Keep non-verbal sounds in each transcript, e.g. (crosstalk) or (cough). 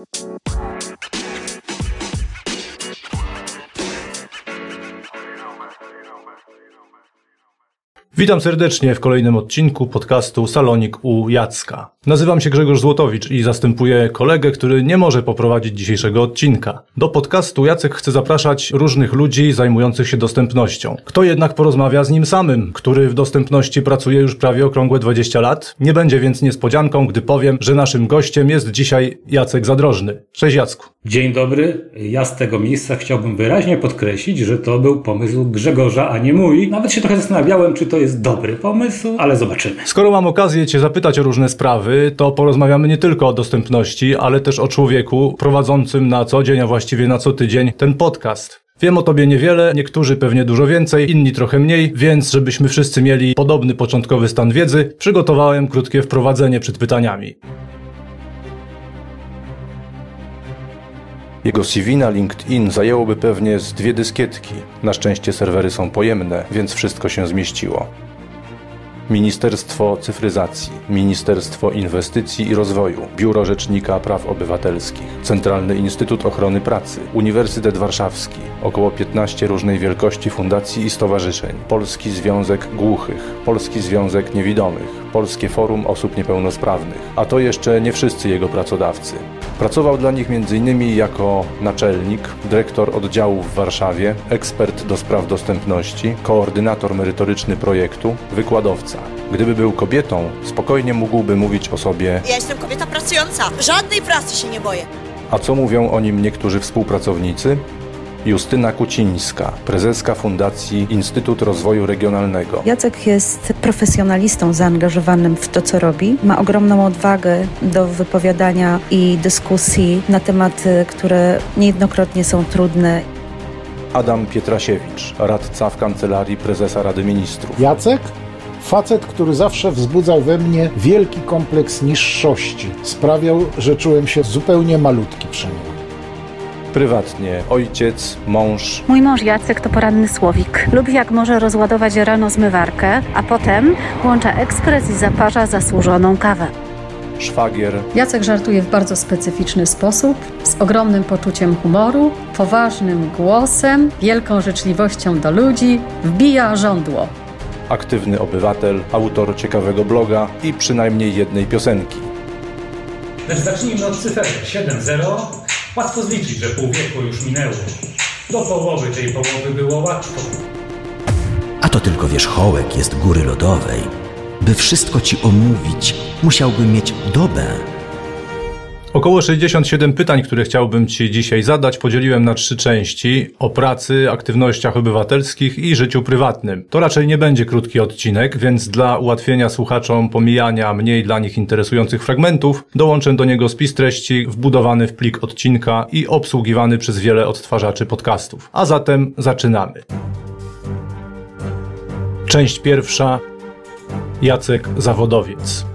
Música Witam serdecznie w kolejnym odcinku podcastu Salonik u Jacka. Nazywam się Grzegorz Złotowicz i zastępuję kolegę, który nie może poprowadzić dzisiejszego odcinka. Do podcastu Jacek chce zapraszać różnych ludzi zajmujących się dostępnością. Kto jednak porozmawia z nim samym, który w dostępności pracuje już prawie okrągłe 20 lat? Nie będzie więc niespodzianką, gdy powiem, że naszym gościem jest dzisiaj Jacek Zadrożny. Cześć Jacku. Dzień dobry. Ja z tego miejsca chciałbym wyraźnie podkreślić, że to był pomysł Grzegorza, a nie mój. Nawet się trochę zastanawiałem, czy to jest dobry pomysł, ale zobaczymy. Skoro mam okazję Cię zapytać o różne sprawy, to porozmawiamy nie tylko o dostępności, ale też o człowieku prowadzącym na co dzień, a właściwie na co tydzień ten podcast. Wiem o tobie niewiele, niektórzy pewnie dużo więcej, inni trochę mniej, więc żebyśmy wszyscy mieli podobny początkowy stan wiedzy, przygotowałem krótkie wprowadzenie przed pytaniami. Jego CV na LinkedIn zajęłoby pewnie z dwie dyskietki. Na szczęście serwery są pojemne, więc wszystko się zmieściło. Ministerstwo Cyfryzacji, Ministerstwo Inwestycji i Rozwoju, Biuro Rzecznika Praw Obywatelskich, Centralny Instytut Ochrony Pracy, Uniwersytet Warszawski, około 15 różnej wielkości fundacji i stowarzyszeń, Polski Związek Głuchych, Polski Związek Niewidomych, Polskie Forum Osób Niepełnosprawnych, a to jeszcze nie wszyscy jego pracodawcy. Pracował dla nich m.in. jako naczelnik, dyrektor oddziału w Warszawie, ekspert do spraw dostępności, koordynator merytoryczny projektu, wykładowca. Gdyby był kobietą, spokojnie mógłby mówić o sobie Ja jestem kobieta pracująca. Żadnej pracy się nie boję. A co mówią o nim niektórzy współpracownicy? Justyna Kucińska, prezeska Fundacji Instytut Rozwoju Regionalnego. Jacek jest profesjonalistą zaangażowanym w to, co robi. Ma ogromną odwagę do wypowiadania i dyskusji na tematy, które niejednokrotnie są trudne. Adam Pietrasiewicz, radca w Kancelarii Prezesa Rady Ministrów. Jacek? Facet, który zawsze wzbudzał we mnie wielki kompleks niższości. Sprawiał, że czułem się zupełnie malutki przy nim. Prywatnie ojciec, mąż, Mój mąż Jacek to poranny słowik. Lubi jak może rozładować rano zmywarkę, a potem włącza ekspres i zaparza zasłużoną kawę. szwagier, Jacek żartuje w bardzo specyficzny sposób, z ogromnym poczuciem humoru, poważnym głosem, wielką życzliwością do ludzi, wbija żądło. aktywny obywatel, autor ciekawego bloga i przynajmniej jednej piosenki. Zacznijmy od cyferki 7-0. Łatwo zliczyć, że pół wieku już minęło. Do połowy tej połowy było łatwo. A to tylko wierzchołek jest góry lodowej. By wszystko ci omówić, musiałbym mieć dobę. Około 67 pytań, które chciałbym Ci dzisiaj zadać, podzieliłem na trzy części o pracy, aktywnościach obywatelskich i życiu prywatnym. To raczej nie będzie krótki odcinek, więc dla ułatwienia słuchaczom pomijania mniej dla nich interesujących fragmentów, dołączę do niego spis treści wbudowany w plik odcinka i obsługiwany przez wiele odtwarzaczy podcastów. A zatem zaczynamy. Część pierwsza. Jacek Zawodowiec.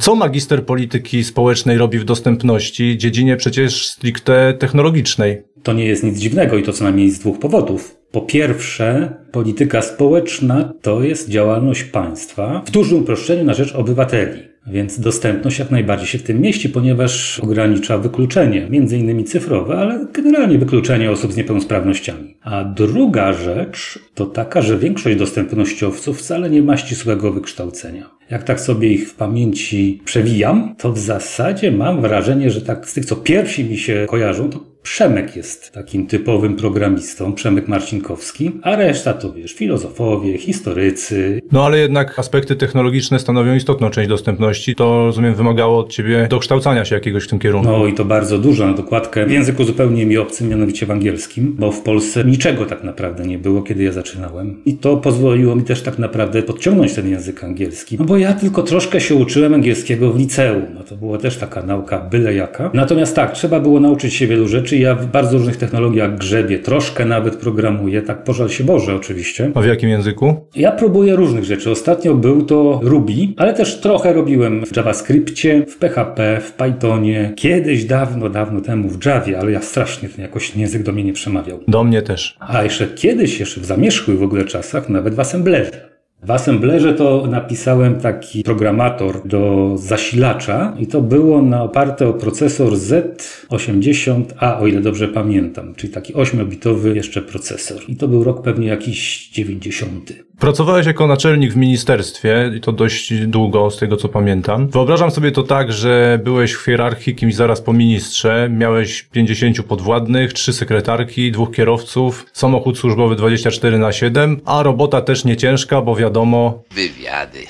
Co magister polityki społecznej robi w dostępności, dziedzinie przecież stricte technologicznej? To nie jest nic dziwnego i to co najmniej z dwóch powodów. Po pierwsze, polityka społeczna to jest działalność państwa w dużym uproszczeniu na rzecz obywateli. Więc dostępność jak najbardziej się w tym mieści, ponieważ ogranicza wykluczenie, między innymi cyfrowe, ale generalnie wykluczenie osób z niepełnosprawnościami. A druga rzecz to taka, że większość dostępnościowców wcale nie ma ścisłego wykształcenia. Jak tak sobie ich w pamięci przewijam, to w zasadzie mam wrażenie, że tak z tych, co pierwsi mi się kojarzą, to Przemek jest takim typowym programistą, Przemek Marcinkowski, a reszta to wiesz, filozofowie, historycy. No ale jednak aspekty technologiczne stanowią istotną część dostępności. To rozumiem wymagało od ciebie dokształcania się jakiegoś w tym kierunku. No i to bardzo dużo na dokładkę w języku zupełnie mi obcym, mianowicie w angielskim, bo w Polsce niczego tak naprawdę nie było, kiedy ja zaczynałem. I to pozwoliło mi też tak naprawdę podciągnąć ten język angielski. No bo ja tylko troszkę się uczyłem angielskiego w liceum. No to była też taka nauka byle jaka. Natomiast tak, trzeba było nauczyć się wielu rzeczy. Ja w bardzo różnych technologiach grzebię, troszkę nawet programuję, tak pożal się Boże oczywiście. A w jakim języku? Ja próbuję różnych rzeczy. Ostatnio był to Ruby, ale też trochę robiłem w JavaScriptie, w PHP, w Pythonie. Kiedyś, dawno, dawno temu w Javie, ale ja strasznie ten jakoś język do mnie nie przemawiał. Do mnie też. A jeszcze kiedyś, jeszcze w zamierzchłych w ogóle czasach, nawet w assemblerze. W Assemblerze to napisałem taki programator do zasilacza i to było na oparte o procesor Z80A, o ile dobrze pamiętam, czyli taki 8-bitowy jeszcze procesor. I to był rok pewnie jakiś 90. Pracowałeś jako naczelnik w ministerstwie i to dość długo, z tego co pamiętam. Wyobrażam sobie to tak, że byłeś w hierarchii kimś zaraz po ministrze, miałeś 50 podwładnych, 3 sekretarki, dwóch kierowców, samochód służbowy 24 na 7, a robota też nie ciężka, bo wiadomo... Wywiady,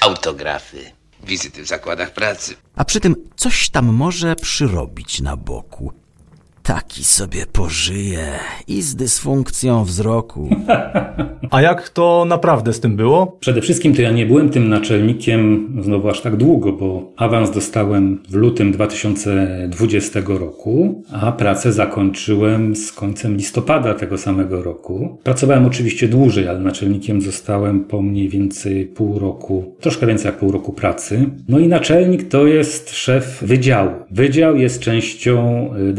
autografy, wizyty w zakładach pracy. A przy tym coś tam może przyrobić na boku. Taki sobie pożyje i z dysfunkcją wzroku. A jak to naprawdę z tym było? Przede wszystkim to ja nie byłem tym naczelnikiem znowu aż tak długo, bo awans dostałem w lutym 2020 roku, a pracę zakończyłem z końcem listopada tego samego roku. Pracowałem oczywiście dłużej, ale naczelnikiem zostałem po mniej więcej pół roku, troszkę więcej jak pół roku pracy. No i naczelnik to jest szef wydziału. Wydział jest częścią y,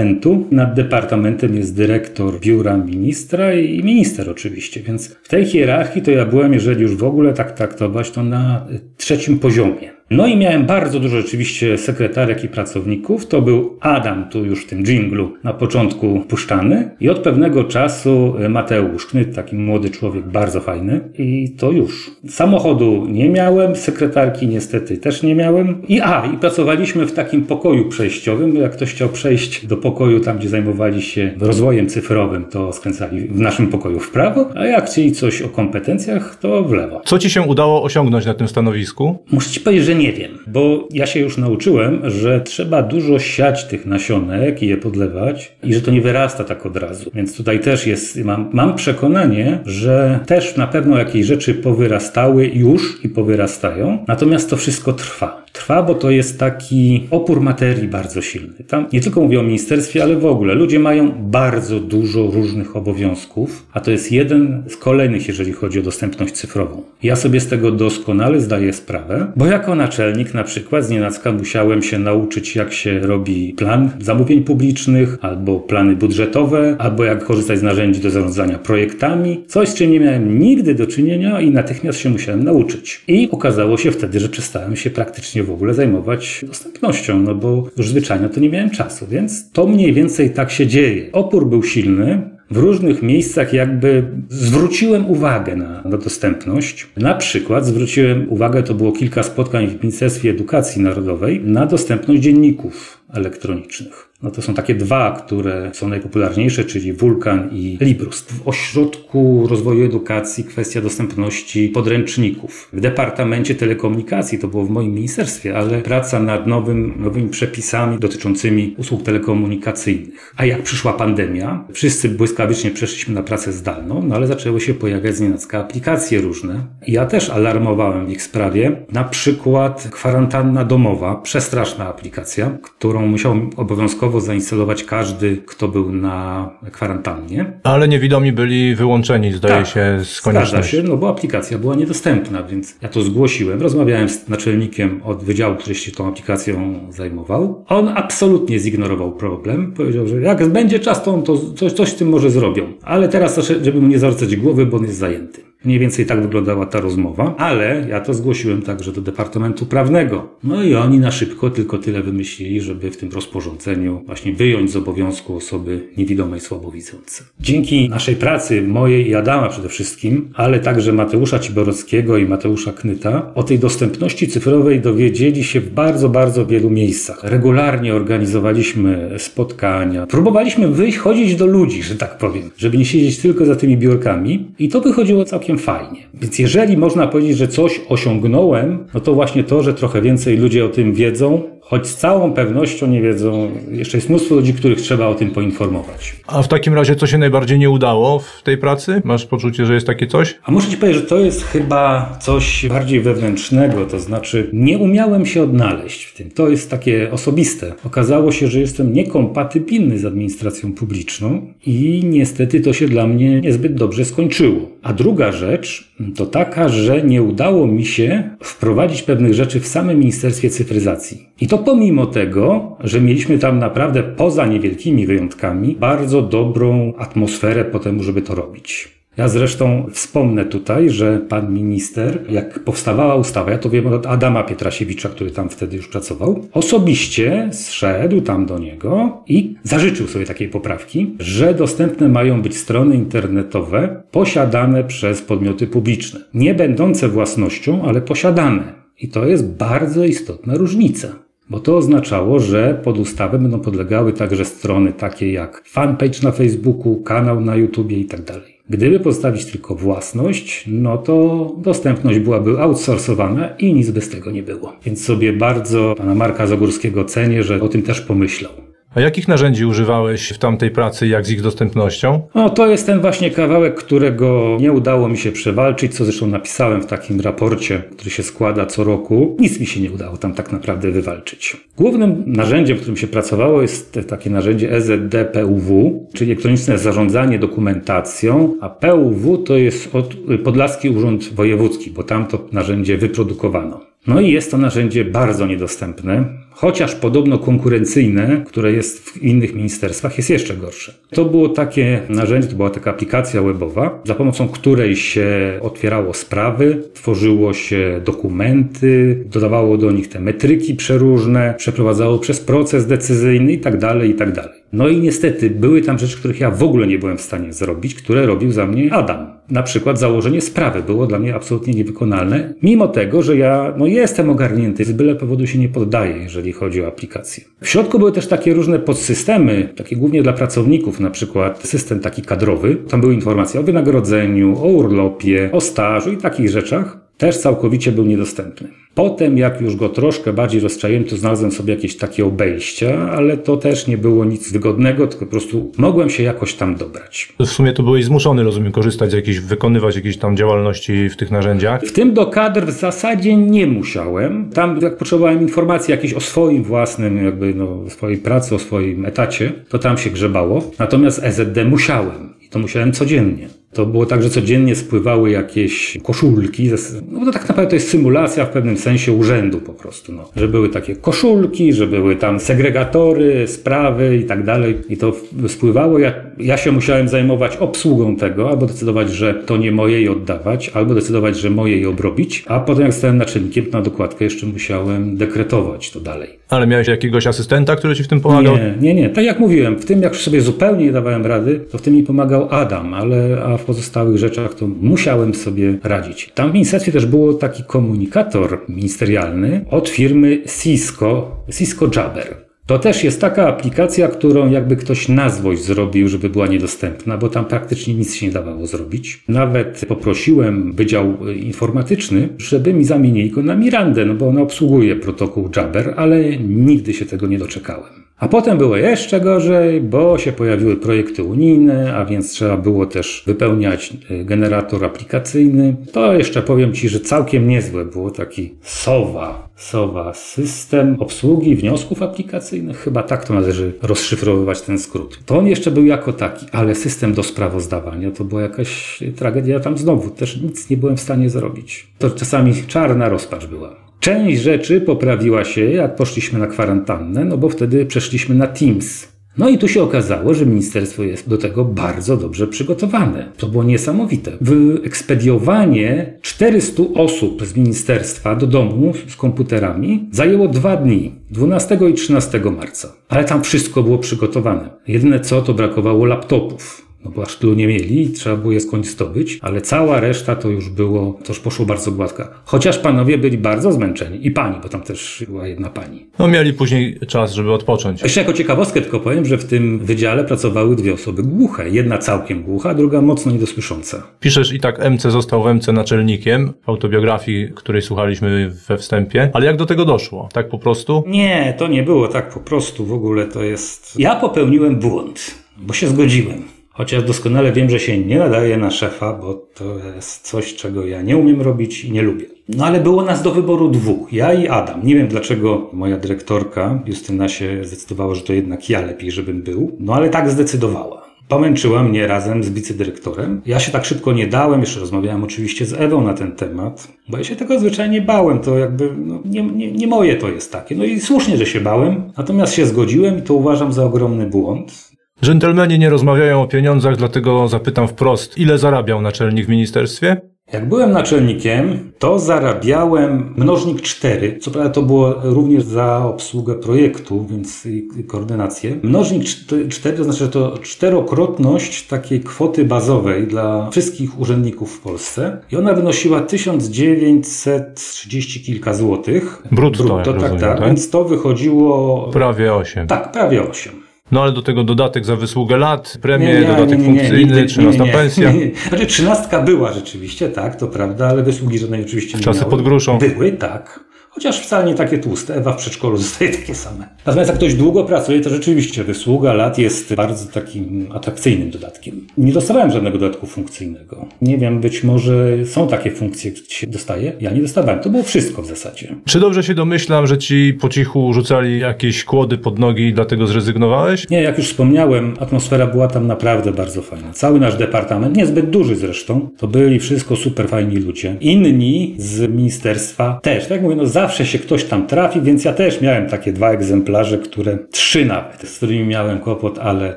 departamentu nad departamentem jest dyrektor biura ministra i minister oczywiście, więc w tej hierarchii to ja byłem, jeżeli już w ogóle tak traktować, to na trzecim poziomie. No i miałem bardzo dużo rzeczywiście sekretarek i pracowników. To był Adam, tu już w tym dżinglu na początku puszczany. I od pewnego czasu e, Mateusz Knyt, taki młody człowiek, bardzo fajny. I to już. Samochodu nie miałem, sekretarki niestety też nie miałem. I a, i pracowaliśmy w takim pokoju przejściowym. Jak ktoś chciał przejść do pokoju tam, gdzie zajmowali się rozwojem cyfrowym, to skręcali w naszym pokoju w prawo, a jak chcieli coś o kompetencjach, to w lewo. Co ci się udało osiągnąć na tym stanowisku? Muszę ci powiedzieć, że nie wiem, bo ja się już nauczyłem, że trzeba dużo siać tych nasionek i je podlewać i że to nie wyrasta tak od razu. Więc tutaj też jest, mam, mam przekonanie, że też na pewno jakieś rzeczy powyrastały już i powyrastają, natomiast to wszystko trwa. Trwa, bo to jest taki opór materii bardzo silny. Tam nie tylko mówię o ministerstwie, ale w ogóle ludzie mają bardzo dużo różnych obowiązków, a to jest jeden z kolejnych, jeżeli chodzi o dostępność cyfrową. Ja sobie z tego doskonale zdaję sprawę, bo jako naczelnik na przykład z nienacka musiałem się nauczyć, jak się robi plan zamówień publicznych, albo plany budżetowe, albo jak korzystać z narzędzi do zarządzania projektami. Coś, z czym nie miałem nigdy do czynienia i natychmiast się musiałem nauczyć. I okazało się wtedy, że przestałem się praktycznie w ogóle zajmować dostępnością, no bo już zwyczajnie to nie miałem czasu, więc to mniej więcej tak się dzieje. Opór był silny, w różnych miejscach jakby zwróciłem uwagę na, na, dostępność. Na przykład zwróciłem uwagę, to było kilka spotkań w Ministerstwie Edukacji Narodowej, na dostępność dzienników elektronicznych. No to są takie dwa, które są najpopularniejsze, czyli Vulkan i Librus. W Ośrodku Rozwoju Edukacji kwestia dostępności podręczników. W Departamencie Telekomunikacji, to było w moim ministerstwie, ale praca nad nowym, nowymi przepisami dotyczącymi usług telekomunikacyjnych. A jak przyszła pandemia, wszyscy błyskawicznie przeszliśmy na pracę zdalną, no ale zaczęły się pojawiać znienacka aplikacje różne. Ja też alarmowałem w ich sprawie. Na przykład kwarantanna domowa, przestraszna aplikacja, którą musiał obowiązkowo zainstalować każdy, kto był na kwarantannie. Ale niewidomi byli wyłączeni, zdaje tak, się, z konieczności. Zgadza się, no bo aplikacja była niedostępna, więc ja to zgłosiłem. Rozmawiałem z naczelnikiem od wydziału, który się tą aplikacją zajmował. On absolutnie zignorował problem. Powiedział, że jak będzie czas, to on to coś, coś z tym może zrobią. Ale teraz, żeby mu nie zawracać głowy, bo on jest zajęty. Mniej więcej tak wyglądała ta rozmowa, ale ja to zgłosiłem także do Departamentu Prawnego. No i oni na szybko tylko tyle wymyślili, żeby w tym rozporządzeniu właśnie wyjąć z obowiązku osoby niewidome i słabowidzące. Dzięki naszej pracy, mojej i Adama przede wszystkim, ale także Mateusza Ciborowskiego i Mateusza Knyta, o tej dostępności cyfrowej dowiedzieli się w bardzo, bardzo wielu miejscach. Regularnie organizowaliśmy spotkania, próbowaliśmy wyjść, chodzić do ludzi, że tak powiem, żeby nie siedzieć tylko za tymi biurkami i to wychodziło całkiem całkiem fajnie. Więc jeżeli można powiedzieć, że coś osiągnąłem, no to właśnie to, że trochę więcej ludzie o tym wiedzą, choć z całą pewnością nie wiedzą, jeszcze jest mnóstwo ludzi, których trzeba o tym poinformować. A w takim razie co się najbardziej nie udało w tej pracy? Masz poczucie, że jest takie coś? A muszę Ci powiedzieć, że to jest chyba coś bardziej wewnętrznego, to znaczy nie umiałem się odnaleźć w tym. To jest takie osobiste. Okazało się, że jestem niekompatybilny z administracją publiczną i niestety to się dla mnie niezbyt dobrze skończyło. A druga rzecz to taka, że nie udało mi się wprowadzić pewnych rzeczy w samym Ministerstwie Cyfryzacji. I to pomimo tego, że mieliśmy tam naprawdę poza niewielkimi wyjątkami bardzo dobrą atmosferę po temu, żeby to robić. Ja zresztą wspomnę tutaj, że pan minister, jak powstawała ustawa, ja to wiem od Adama Pietrasiewicza, który tam wtedy już pracował, osobiście zszedł tam do niego i zażyczył sobie takiej poprawki, że dostępne mają być strony internetowe posiadane przez podmioty publiczne. Nie będące własnością, ale posiadane. I to jest bardzo istotna różnica. Bo to oznaczało, że pod ustawę będą podlegały także strony takie jak fanpage na Facebooku, kanał na YouTubie itd. Tak Gdyby postawić tylko własność, no to dostępność byłaby outsourcowana i nic by z tego nie było. Więc sobie bardzo pana Marka Zagórskiego cenię, że o tym też pomyślał. A jakich narzędzi używałeś w tamtej pracy, jak z ich dostępnością? No to jest ten właśnie kawałek, którego nie udało mi się przewalczyć, co zresztą napisałem w takim raporcie, który się składa co roku. Nic mi się nie udało tam tak naprawdę wywalczyć. Głównym narzędziem, którym się pracowało jest takie narzędzie EZD-PUW, czyli elektroniczne zarządzanie dokumentacją, a PUW to jest od Podlaski Urząd Wojewódzki, bo tam to narzędzie wyprodukowano. No i jest to narzędzie bardzo niedostępne, chociaż podobno konkurencyjne, które jest w innych ministerstwach, jest jeszcze gorsze. To było takie narzędzie, to była taka aplikacja webowa, za pomocą której się otwierało sprawy, tworzyło się dokumenty, dodawało do nich te metryki przeróżne, przeprowadzało przez proces decyzyjny itd., tak itd. Tak no i niestety były tam rzeczy, których ja w ogóle nie byłem w stanie zrobić, które robił za mnie Adam. Na przykład założenie sprawy było dla mnie absolutnie niewykonalne, mimo tego, że ja no, jestem ogarnięty, z byle powodu się nie poddaję, jeżeli chodzi o aplikację. W środku były też takie różne podsystemy, takie głównie dla pracowników, na przykład system taki kadrowy. Tam były informacje o wynagrodzeniu, o urlopie, o stażu i takich rzeczach też całkowicie był niedostępny. Potem, jak już go troszkę bardziej rozczaiłem, to znalazłem sobie jakieś takie obejścia, ale to też nie było nic wygodnego, tylko po prostu mogłem się jakoś tam dobrać. W sumie to byłeś zmuszony, rozumiem, korzystać z jakiejś, wykonywać jakieś tam działalności w tych narzędziach? W tym do kadr w zasadzie nie musiałem. Tam jak potrzebowałem informacji jakieś o swoim własnym, jakby no, swojej pracy, o swoim etacie, to tam się grzebało. Natomiast EZD musiałem i to musiałem codziennie. To było tak, że codziennie spływały jakieś koszulki. No to tak naprawdę to jest symulacja w pewnym sensie urzędu po prostu. No. Że były takie koszulki, że były tam segregatory, sprawy i tak dalej. I to spływało. Ja, ja się musiałem zajmować obsługą tego, albo decydować, że to nie moje i oddawać, albo decydować, że moje i obrobić. A potem jak stałem naczelnikiem, na dokładkę jeszcze musiałem dekretować to dalej. Ale miałeś jakiegoś asystenta, który ci w tym pomagał? Nie, nie, nie. Tak jak mówiłem, w tym jak sobie zupełnie nie dawałem rady, to w tym mi pomagał Adam, ale a w pozostałych rzeczach to musiałem sobie radzić. Tam w ministerstwie też było taki komunikator ministerialny od firmy Cisco, Cisco Jabber. To też jest taka aplikacja, którą jakby ktoś na złość zrobił, żeby była niedostępna, bo tam praktycznie nic się nie dawało zrobić. Nawet poprosiłem Wydział Informatyczny, żeby mi zamienili go na Mirandę, no bo ona obsługuje protokół Jabber, ale nigdy się tego nie doczekałem. A potem było jeszcze gorzej, bo się pojawiły projekty unijne, a więc trzeba było też wypełniać e, generator aplikacyjny. To jeszcze powiem Ci, że całkiem niezłe było taki SOWA. SOWA, system obsługi wniosków aplikacyjnych. Chyba tak to należy rozszyfrowywać ten skrót. To on jeszcze był jako taki, ale system do sprawozdawania to była jakaś tragedia. Tam znowu też nic nie byłem w stanie zrobić. To czasami czarna rozpacz była. Część rzeczy poprawiła się, jak poszliśmy na kwarantannę, no bo wtedy przeszliśmy na Teams. No i tu się okazało, że ministerstwo jest do tego bardzo dobrze przygotowane. To było niesamowite. Wyekspediowanie 400 osób z ministerstwa do domu z komputerami zajęło dwa dni, 12 i 13 marca. Ale tam wszystko było przygotowane. Jedyne co, to brakowało laptopów no bo aż tylu nie mieli i trzeba było je skądś zdobyć, ale cała reszta to już było, to już poszło bardzo gładko. Chociaż panowie byli bardzo zmęczeni i pani, bo tam też była jedna pani. No mieli później czas, żeby odpocząć. Jeszcze jako ciekawostkę tylko powiem, że w tym wydziale pracowały dwie osoby głuche. Jedna całkiem głucha, druga mocno niedosłysząca. Piszesz i tak MC został w MC naczelnikiem w autobiografii, której słuchaliśmy we wstępie, ale jak do tego doszło? Tak po prostu? Nie, to nie było tak po prostu. W ogóle to jest... Ja popełniłem błąd, bo się zgodziłem. Chociaż doskonale wiem, że się nie nadaje na szefa, bo to jest coś, czego ja nie umiem robić i nie lubię. No ale było nas do wyboru dwóch, ja i Adam. Nie wiem dlaczego moja dyrektorka Justyna się zdecydowała, że to jednak ja lepiej, żebym był. No ale tak zdecydowała. Pomęczyła mnie razem z wicedyrektorem. Ja się tak szybko nie dałem, jeszcze rozmawiałem oczywiście z Ewą na ten temat, bo ja się tego zwyczajnie bałem, to jakby no, nie, nie, nie moje to jest takie. No i słusznie, że się bałem, natomiast się zgodziłem i to uważam za ogromny błąd. Dżentelmeni nie rozmawiają o pieniądzach, dlatego zapytam wprost, ile zarabiał naczelnik w ministerstwie? Jak byłem naczelnikiem, to zarabiałem mnożnik 4. Co prawda to było również za obsługę projektu, więc i koordynację. Mnożnik 4 to znaczy, że to czterokrotność takiej kwoty bazowej dla wszystkich urzędników w Polsce. I ona wynosiła 1930 kilka złotych. Brutto, Brutto tak, rozumiem, tak, tak? Więc to wychodziło... Prawie 8. Tak, prawie 8. No ale do tego dodatek za wysługę lat, premie, dodatek funkcyjny, nigdy- trzynasta nie, nie, pensja. Nie, (laughs) nie. Znaczy trzynastka była rzeczywiście, tak, to prawda, ale wysługi żadnej oczywiście nie Czasy miały. pod gruszą. Były, tak. Chociaż wcale nie takie tłuste. Ewa w przedszkolu zostaje takie same. Natomiast jak ktoś długo pracuje, to rzeczywiście wysługa lat jest bardzo takim atrakcyjnym dodatkiem. Nie dostawałem żadnego dodatku funkcyjnego. Nie wiem, być może są takie funkcje, które się dostaje. Ja nie dostawałem. To było wszystko w zasadzie. Czy dobrze się domyślam, że ci po cichu rzucali jakieś kłody pod nogi i dlatego zrezygnowałeś? Nie, jak już wspomniałem, atmosfera była tam naprawdę bardzo fajna. Cały nasz departament, niezbyt duży zresztą, to byli wszystko super fajni ludzie. Inni z ministerstwa też. Tak jak mówię, no zawsze się ktoś tam trafi, więc ja też miałem takie dwa egzemplarze, które, trzy nawet, z którymi miałem kłopot, ale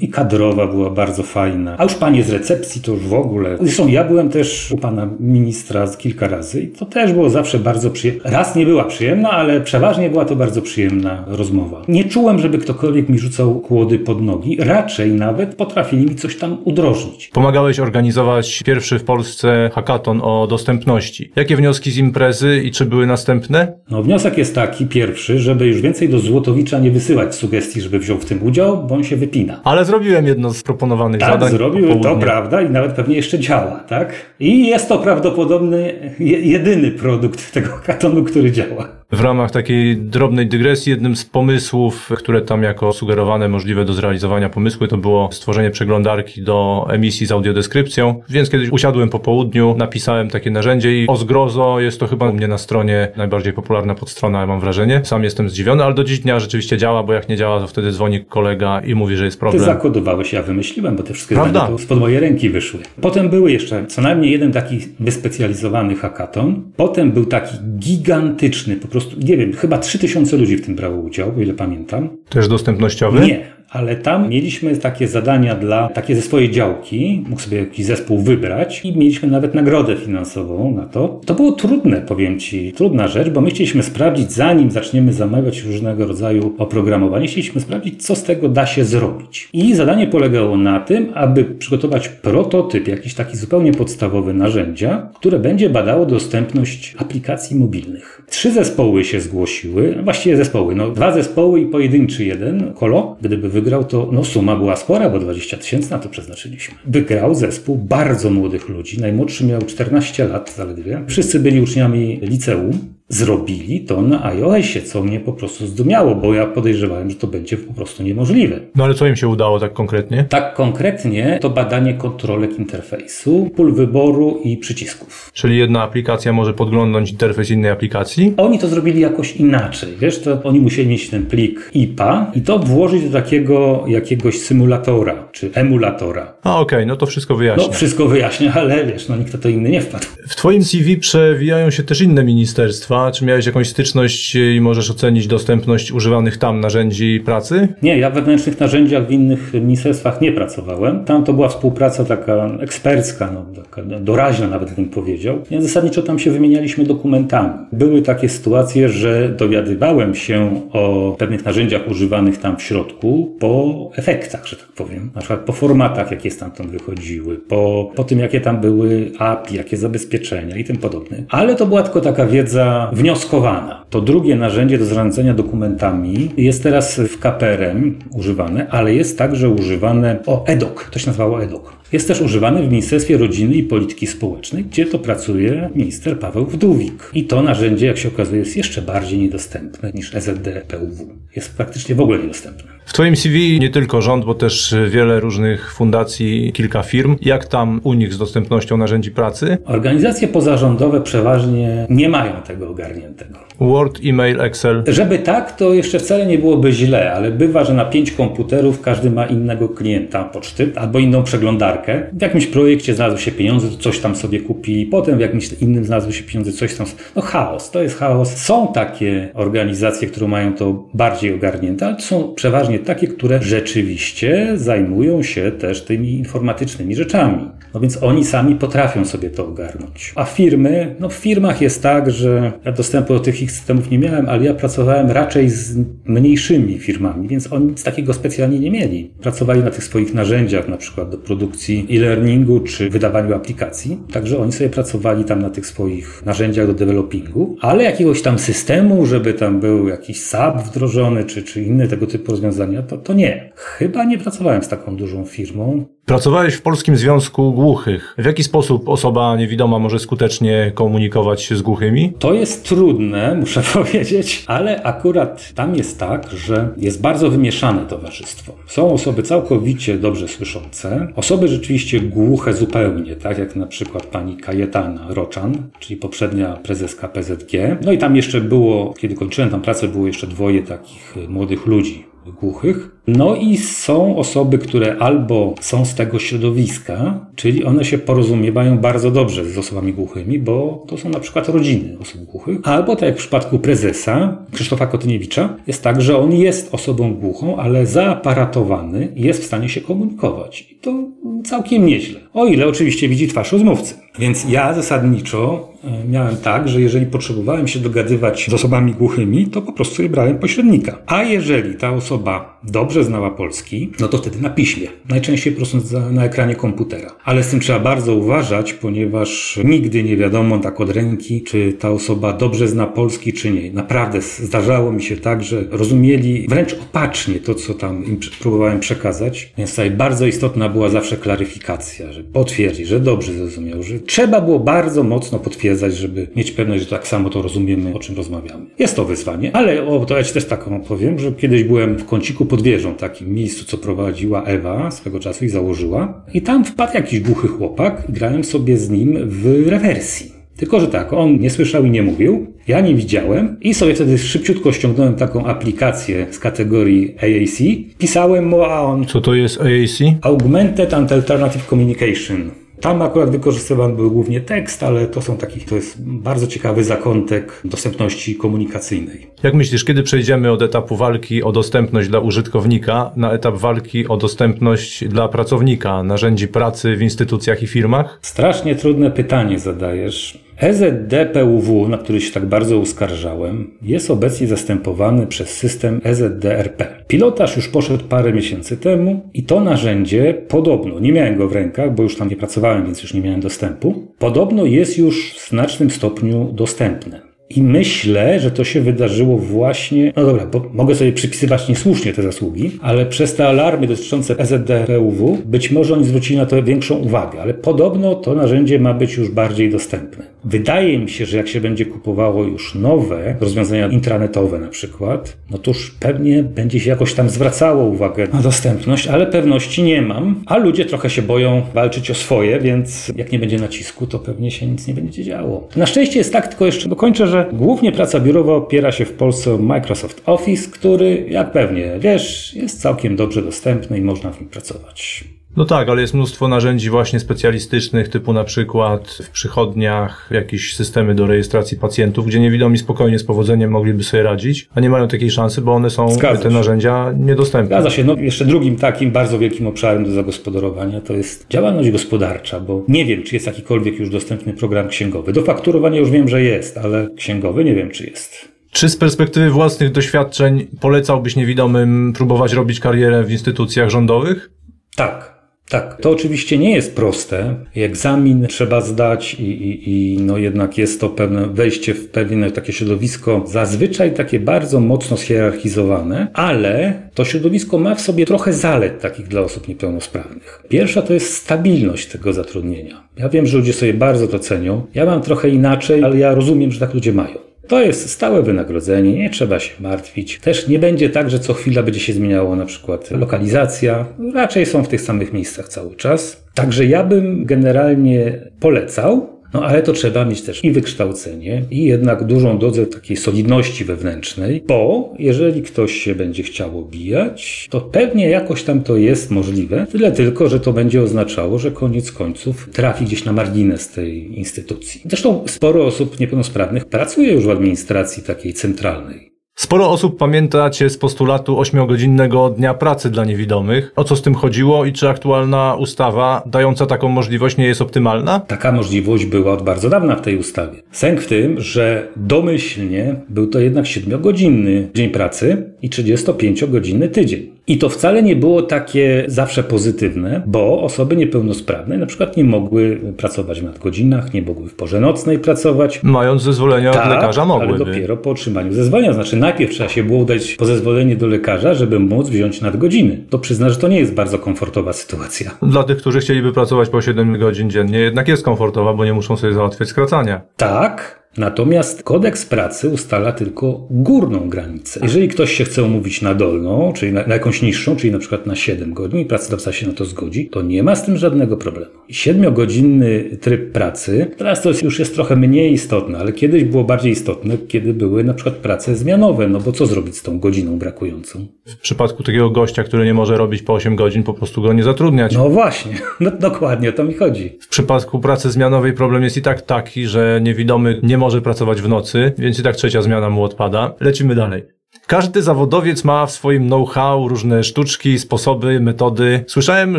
i kadrowa była bardzo fajna. A już panie z recepcji to już w ogóle. Zresztą ja byłem też u pana ministra kilka razy i to też było zawsze bardzo przyjemne. Raz nie była przyjemna, ale przeważnie była to bardzo przyjemna rozmowa. Nie czułem, żeby ktokolwiek mi rzucał kłody pod nogi. Raczej nawet potrafili mi coś tam udrożnić. Pomagałeś organizować pierwszy w Polsce hackathon o dostępności. Jakie wnioski z imprezy i czy były następne? No, wniosek jest taki, pierwszy, żeby już więcej do Złotowicza nie wysyłać sugestii, żeby wziął w tym udział, bo on się wypina. Ale zrobiłem jedno z proponowanych Tak, zadań. zrobił, to prawda i nawet pewnie jeszcze działa, tak? I jest to prawdopodobny, je, jedyny produkt tego katonu, który działa. W ramach takiej drobnej dygresji, jednym z pomysłów, które tam jako sugerowane możliwe do zrealizowania pomysły, to było stworzenie przeglądarki do emisji z audiodeskrypcją. Więc kiedyś usiadłem po południu, napisałem takie narzędzie i o zgrozo jest to chyba u mnie na stronie najbardziej popularna podstrona, mam wrażenie. Sam jestem zdziwiony, ale do dziś dnia rzeczywiście działa, bo jak nie działa, to wtedy dzwoni kolega i mówi, że jest Ty problem. zakodowałeś, ja wymyśliłem, bo te wszystkie Prawda. zdania spod mojej ręki wyszły. Potem były jeszcze co najmniej jeden taki wyspecjalizowany hackathon. Potem był taki gigantyczny, po prostu, nie wiem, chyba 3000 ludzi w tym brało udział, o ile pamiętam. Też dostępnościowy? Nie, ale tam mieliśmy takie zadania dla, takie ze swojej działki, mógł sobie jakiś zespół wybrać i mieliśmy nawet nagrodę finansową na to. To było trudne, powiem Ci, trudna rzecz, bo my chcieliśmy sprawdzić, zanim zaczniemy zamawiać różnego rodzaju oprogramowanie, chcieliśmy sprawdzić, co z tego da się zrobić. I zadanie polegało na tym, aby przygotować prototyp, jakiś taki zupełnie podstawowy narzędzia, które będzie badało dostępność aplikacji mobilnych. Trzy zespoły się zgłosiły, właściwie zespoły, no dwa zespoły i pojedynczy jeden, kolo. Gdyby wygrał, to no suma była spora, bo 20 tysięcy na to przeznaczyliśmy. Wygrał zespół bardzo młodych ludzi, najmłodszy miał 14 lat zaledwie. Wszyscy byli uczniami liceum. Zrobili to na iOSie, co mnie po prostu zdumiało, bo ja podejrzewałem, że to będzie po prostu niemożliwe. No ale co im się udało tak konkretnie? Tak konkretnie to badanie kontrolek interfejsu, pól wyboru i przycisków. Czyli jedna aplikacja może podglądnąć interfejs innej aplikacji? Oni to zrobili jakoś inaczej. Wiesz, to oni musieli mieć ten plik IPA i to włożyć do takiego jakiegoś symulatora czy emulatora. A okej, no to wszystko wyjaśnia. No, wszystko wyjaśnia, ale wiesz, no nikt na to inny nie wpadł. W Twoim CV przewijają się też inne ministerstwa. Czy miałeś jakąś styczność i możesz ocenić dostępność używanych tam narzędzi pracy? Nie, ja wewnętrznych narzędziach w innych ministerstwach nie pracowałem. Tam to była współpraca taka ekspercka, no, taka doraźna nawet bym powiedział. Więc zasadniczo tam się wymienialiśmy dokumentami. Były takie sytuacje, że dowiadywałem się o pewnych narzędziach używanych tam w środku po efektach, że tak powiem. Na przykład po formatach, jakie stamtąd wychodziły, po, po tym, jakie tam były API, jakie zabezpieczenia i tym podobne. Ale to była tylko taka wiedza wnioskowana. To drugie narzędzie do zarządzania dokumentami jest teraz w KPRM używane, ale jest także używane, o EDOC, to się nazywało EDOC. Jest też używane w Ministerstwie Rodziny i Polityki Społecznej, gdzie to pracuje minister Paweł Wdówik. I to narzędzie, jak się okazuje, jest jeszcze bardziej niedostępne niż E EZD-PUW. Jest praktycznie w ogóle niedostępne. W Twoim CV nie tylko rząd, bo też wiele różnych fundacji, kilka firm. Jak tam u nich z dostępnością narzędzi pracy? Organizacje pozarządowe przeważnie nie mają tego ogarniętego. Word, e-mail, Excel. Żeby tak, to jeszcze wcale nie byłoby źle, ale bywa, że na pięć komputerów każdy ma innego klienta poczty albo inną przeglądarkę. W jakimś projekcie znalazły się pieniądze, coś tam sobie kupi, potem w jakimś innym znalazły się pieniądze, coś tam. No chaos, to jest chaos. Są takie organizacje, które mają to bardziej ogarnięte, ale to są przeważnie takie, które rzeczywiście zajmują się też tymi informatycznymi rzeczami. No więc oni sami potrafią sobie to ogarnąć. A firmy, no w firmach jest tak, że ja dostępu do tych ich systemów nie miałem, ale ja pracowałem raczej z mniejszymi firmami, więc oni nic takiego specjalnie nie mieli. Pracowali na tych swoich narzędziach, na przykład do produkcji e-learningu czy wydawaniu aplikacji, także oni sobie pracowali tam na tych swoich narzędziach do developingu, ale jakiegoś tam systemu, żeby tam był jakiś SAP wdrożony czy, czy inne tego typu rozwiązania, to, to nie. Chyba nie pracowałem z taką dużą firmą. Pracowałeś w Polskim Związku Głuchych. W jaki sposób osoba niewidoma może skutecznie komunikować się z głuchymi? To jest trudne, (laughs) muszę powiedzieć, ale akurat tam jest tak, że jest bardzo wymieszane towarzystwo. Są osoby całkowicie dobrze słyszące, osoby rzeczywiście głuche zupełnie, tak jak na przykład pani Kajetana Roczan, czyli poprzednia prezeska PZG. No i tam jeszcze było, kiedy kończyłem tam pracę, było jeszcze dwoje takich młodych ludzi głuchych. No i są osoby, które albo są z tego środowiska, czyli one się porozumiewają bardzo dobrze z osobami głuchymi, bo to są na przykład rodziny osób głuchych, albo tak jak w przypadku prezesa Krzysztofa Kotyniewicza, jest tak, że on jest osobą głuchą, ale zaaparatowany jest w stanie się komunikować. I to całkiem nieźle. O ile oczywiście widzi twarz rozmówcy. Więc ja zasadniczo e, miałem tak, że jeżeli potrzebowałem się dogadywać z osobami głuchymi, to po prostu sobie brałem pośrednika. A jeżeli ta osoba dobrze znała polski, no to wtedy na piśmie. Najczęściej po prostu na ekranie komputera. Ale z tym trzeba bardzo uważać, ponieważ nigdy nie wiadomo tak od ręki, czy ta osoba dobrze zna polski, czy nie. Naprawdę zdarzało mi się tak, że rozumieli wręcz opacznie to, co tam im próbowałem przekazać. Więc tutaj bardzo istotna była zawsze klaryfikacja, że potwierdzi, że dobrze zrozumiał, że trzeba było bardzo mocno potwierdzać, żeby mieć pewność, że tak samo to rozumiemy, o czym rozmawiamy. Jest to wyzwanie, ale o, to ja Ci też taką powiem, że kiedyś byłem w kąciku pod wieżą, takim miejscu, co prowadziła Ewa swego czasu i założyła. I tam wpadł jakiś głuchy chłopak i grałem sobie z nim w rewersji. Tylko, że tak, on nie słyszał i nie mówił, ja nie widziałem i sobie wtedy szybciutko ściągnąłem taką aplikację z kategorii AAC, pisałem mu, a on... Co to jest AAC? Augmented and Alternative Communication. Tam akurat wykorzystywany był głównie tekst, ale to są taki, to jest bardzo ciekawy zakątek dostępności komunikacyjnej. Jak myślisz, kiedy przejdziemy od etapu walki o dostępność dla użytkownika na etap walki o dostępność dla pracownika, narzędzi pracy w instytucjach i firmach? Strasznie trudne pytanie zadajesz. EZDPUW, na który się tak bardzo uskarżałem, jest obecnie zastępowany przez system EZDRP. Pilotaż już poszedł parę miesięcy temu i to narzędzie podobno, nie miałem go w rękach, bo już tam nie pracowałem, więc już nie miałem dostępu, podobno jest już w znacznym stopniu dostępne. I myślę, że to się wydarzyło właśnie, no dobra, bo mogę sobie przypisywać niesłusznie te zasługi, ale przez te alarmy dotyczące EZDPUW być może oni zwrócili na to większą uwagę, ale podobno to narzędzie ma być już bardziej dostępne. Wydaje mi się, że jak się będzie kupowało już nowe rozwiązania intranetowe na przykład, no to już pewnie będzie się jakoś tam zwracało uwagę na dostępność, ale pewności nie mam, a ludzie trochę się boją walczyć o swoje, więc jak nie będzie nacisku, to pewnie się nic nie będzie działo. Na szczęście jest tak, tylko jeszcze dokończę, że że głównie praca biurowa opiera się w Polsce o Microsoft Office, który, jak pewnie wiesz, jest całkiem dobrze dostępny i można w nim pracować. No tak, ale jest mnóstwo narzędzi właśnie specjalistycznych, typu na przykład w przychodniach jakieś systemy do rejestracji pacjentów, gdzie niewidomi spokojnie z powodzeniem mogliby sobie radzić, a nie mają takiej szansy, bo one są, Zgadza te się. narzędzia, niedostępne. Zgadza się. No, jeszcze drugim takim bardzo wielkim obszarem do zagospodarowania to jest działalność gospodarcza, bo nie wiem, czy jest jakikolwiek już dostępny program księgowy. Do fakturowania już wiem, że jest, ale księgowy nie wiem, czy jest. Czy z perspektywy własnych doświadczeń polecałbyś niewidomym próbować robić karierę w instytucjach rządowych? Tak. Tak, to oczywiście nie jest proste. Egzamin trzeba zdać i, i, i, no jednak jest to pewne wejście w pewne takie środowisko, zazwyczaj takie bardzo mocno schierarchizowane, ale to środowisko ma w sobie trochę zalet takich dla osób niepełnosprawnych. Pierwsza to jest stabilność tego zatrudnienia. Ja wiem, że ludzie sobie bardzo to cenią. Ja mam trochę inaczej, ale ja rozumiem, że tak ludzie mają. To jest stałe wynagrodzenie, nie trzeba się martwić. Też nie będzie tak, że co chwila będzie się zmieniało na przykład lokalizacja. Raczej są w tych samych miejscach cały czas. Także ja bym generalnie polecał, No ale to trzeba mieć też i wykształcenie, i jednak dużą dozę takiej solidności wewnętrznej, bo jeżeli ktoś się będzie chciał obijać, to pewnie jakoś tam to jest możliwe, tyle tylko, że to będzie oznaczało, że koniec końców trafi gdzieś na margines tej instytucji. Zresztą sporo osób niepełnosprawnych pracuje już w administracji takiej centralnej. Sporo osób pamięta Cię z postulatu ośmiogodzinnego dnia pracy dla niewidomych. O co z tym chodziło i czy aktualna ustawa dająca taką możliwość nie jest optymalna? Taka możliwość była od bardzo dawna w tej ustawie. Sęk w tym, że domyślnie był to jednak siedmiogodzinny dzień pracy i 35-godzinny tydzień. I to wcale nie było takie zawsze pozytywne, bo osoby niepełnosprawne na przykład nie mogły pracować w nadgodzinach, nie mogły w porze nocnej pracować. Mając zezwolenia tak, od lekarza mogłyby. ale dopiero po otrzymaniu zezwolenia. Znaczy najpierw trzeba się było udać po zezwolenie do lekarza, żeby móc wziąć nadgodziny. To przyzna, że to nie jest bardzo komfortowa sytuacja. Dla tych, którzy chcieliby pracować po 7 godzin dziennie, jednak jest komfortowa, bo nie muszą sobie załatwiać skracania. Tak, Natomiast kodeks pracy ustala tylko górną granicę. Jeżeli ktoś się chce umówić na dolną, czyli na, na, jakąś niższą, czyli na przykład na 7 godzin i pracodawca się na to zgodzi, to nie ma z tym żadnego problemu. Siedmiogodzinny tryb pracy, teraz to już jest trochę mniej istotne, ale kiedyś było bardziej istotne, kiedy były na przykład prace zmianowe, no bo co zrobić z tą godziną brakującą? W przypadku takiego gościa, który nie może robić po 8 godzin, po prostu go nie zatrudniać. No właśnie, (laughs) no, dokładnie o to mi chodzi. W przypadku pracy zmianowej problem jest i tak taki, że niewidomy nie może pracować w nocy, więc i tak trzecia zmiana mu odpada. Lecimy dalej. Każdy zawodowiec ma w swoim know-how różne sztuczki, sposoby, metody. Słyszałem,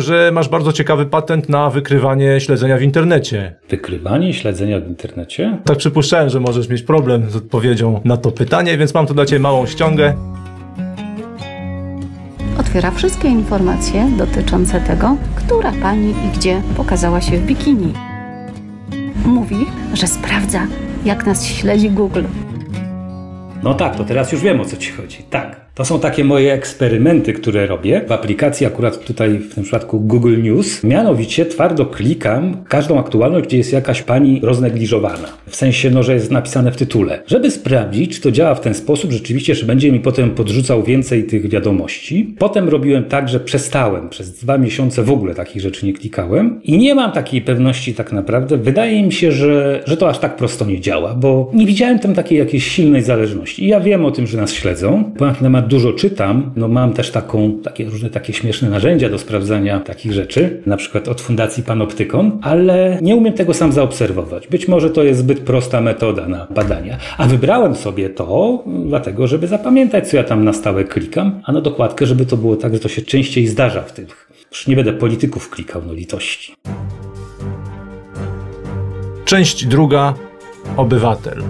że masz bardzo ciekawy patent na wykrywanie śledzenia w internecie. Wykrywanie śledzenia w internecie? Tak przypuszczałem, że możesz mieć problem z odpowiedzią na to pytanie, więc mam tu dla Ciebie małą ściągę. Otwiera wszystkie informacje dotyczące tego, która pani i gdzie pokazała się w bikini. Mówi, że sprawdza, jak nas śledzi Google. No tak, to teraz już wiem o co ci chodzi. Tak. To są takie moje eksperymenty, które robię w aplikacji, akurat tutaj w tym przypadku Google News. Mianowicie twardo klikam każdą aktualność, gdzie jest jakaś pani roznegliżowana. W sensie, no, że jest napisane w tytule. Żeby sprawdzić, czy to działa w ten sposób rzeczywiście, że będzie mi potem podrzucał więcej tych wiadomości. Potem robiłem tak, że przestałem. Przez dwa miesiące w ogóle takich rzeczy nie klikałem. I nie mam takiej pewności tak naprawdę. Wydaje mi się, że, że to aż tak prosto nie działa, bo nie widziałem tam takiej jakiejś silnej zależności. I ja wiem o tym, że nas śledzą. Ten temat dużo czytam, no mam też taką, takie różne takie śmieszne narzędzia do sprawdzania takich rzeczy, na przykład od Fundacji Panoptykon, ale nie umiem tego sam zaobserwować. Być może to jest zbyt prosta metoda na badania. A wybrałem sobie to dlatego, żeby zapamiętać, co ja tam na stałe klikam, a na dokładkę, żeby to było tak, że to się częściej zdarza w tych. Już nie będę polityków klikał, no litości. Część druga. Obywatel.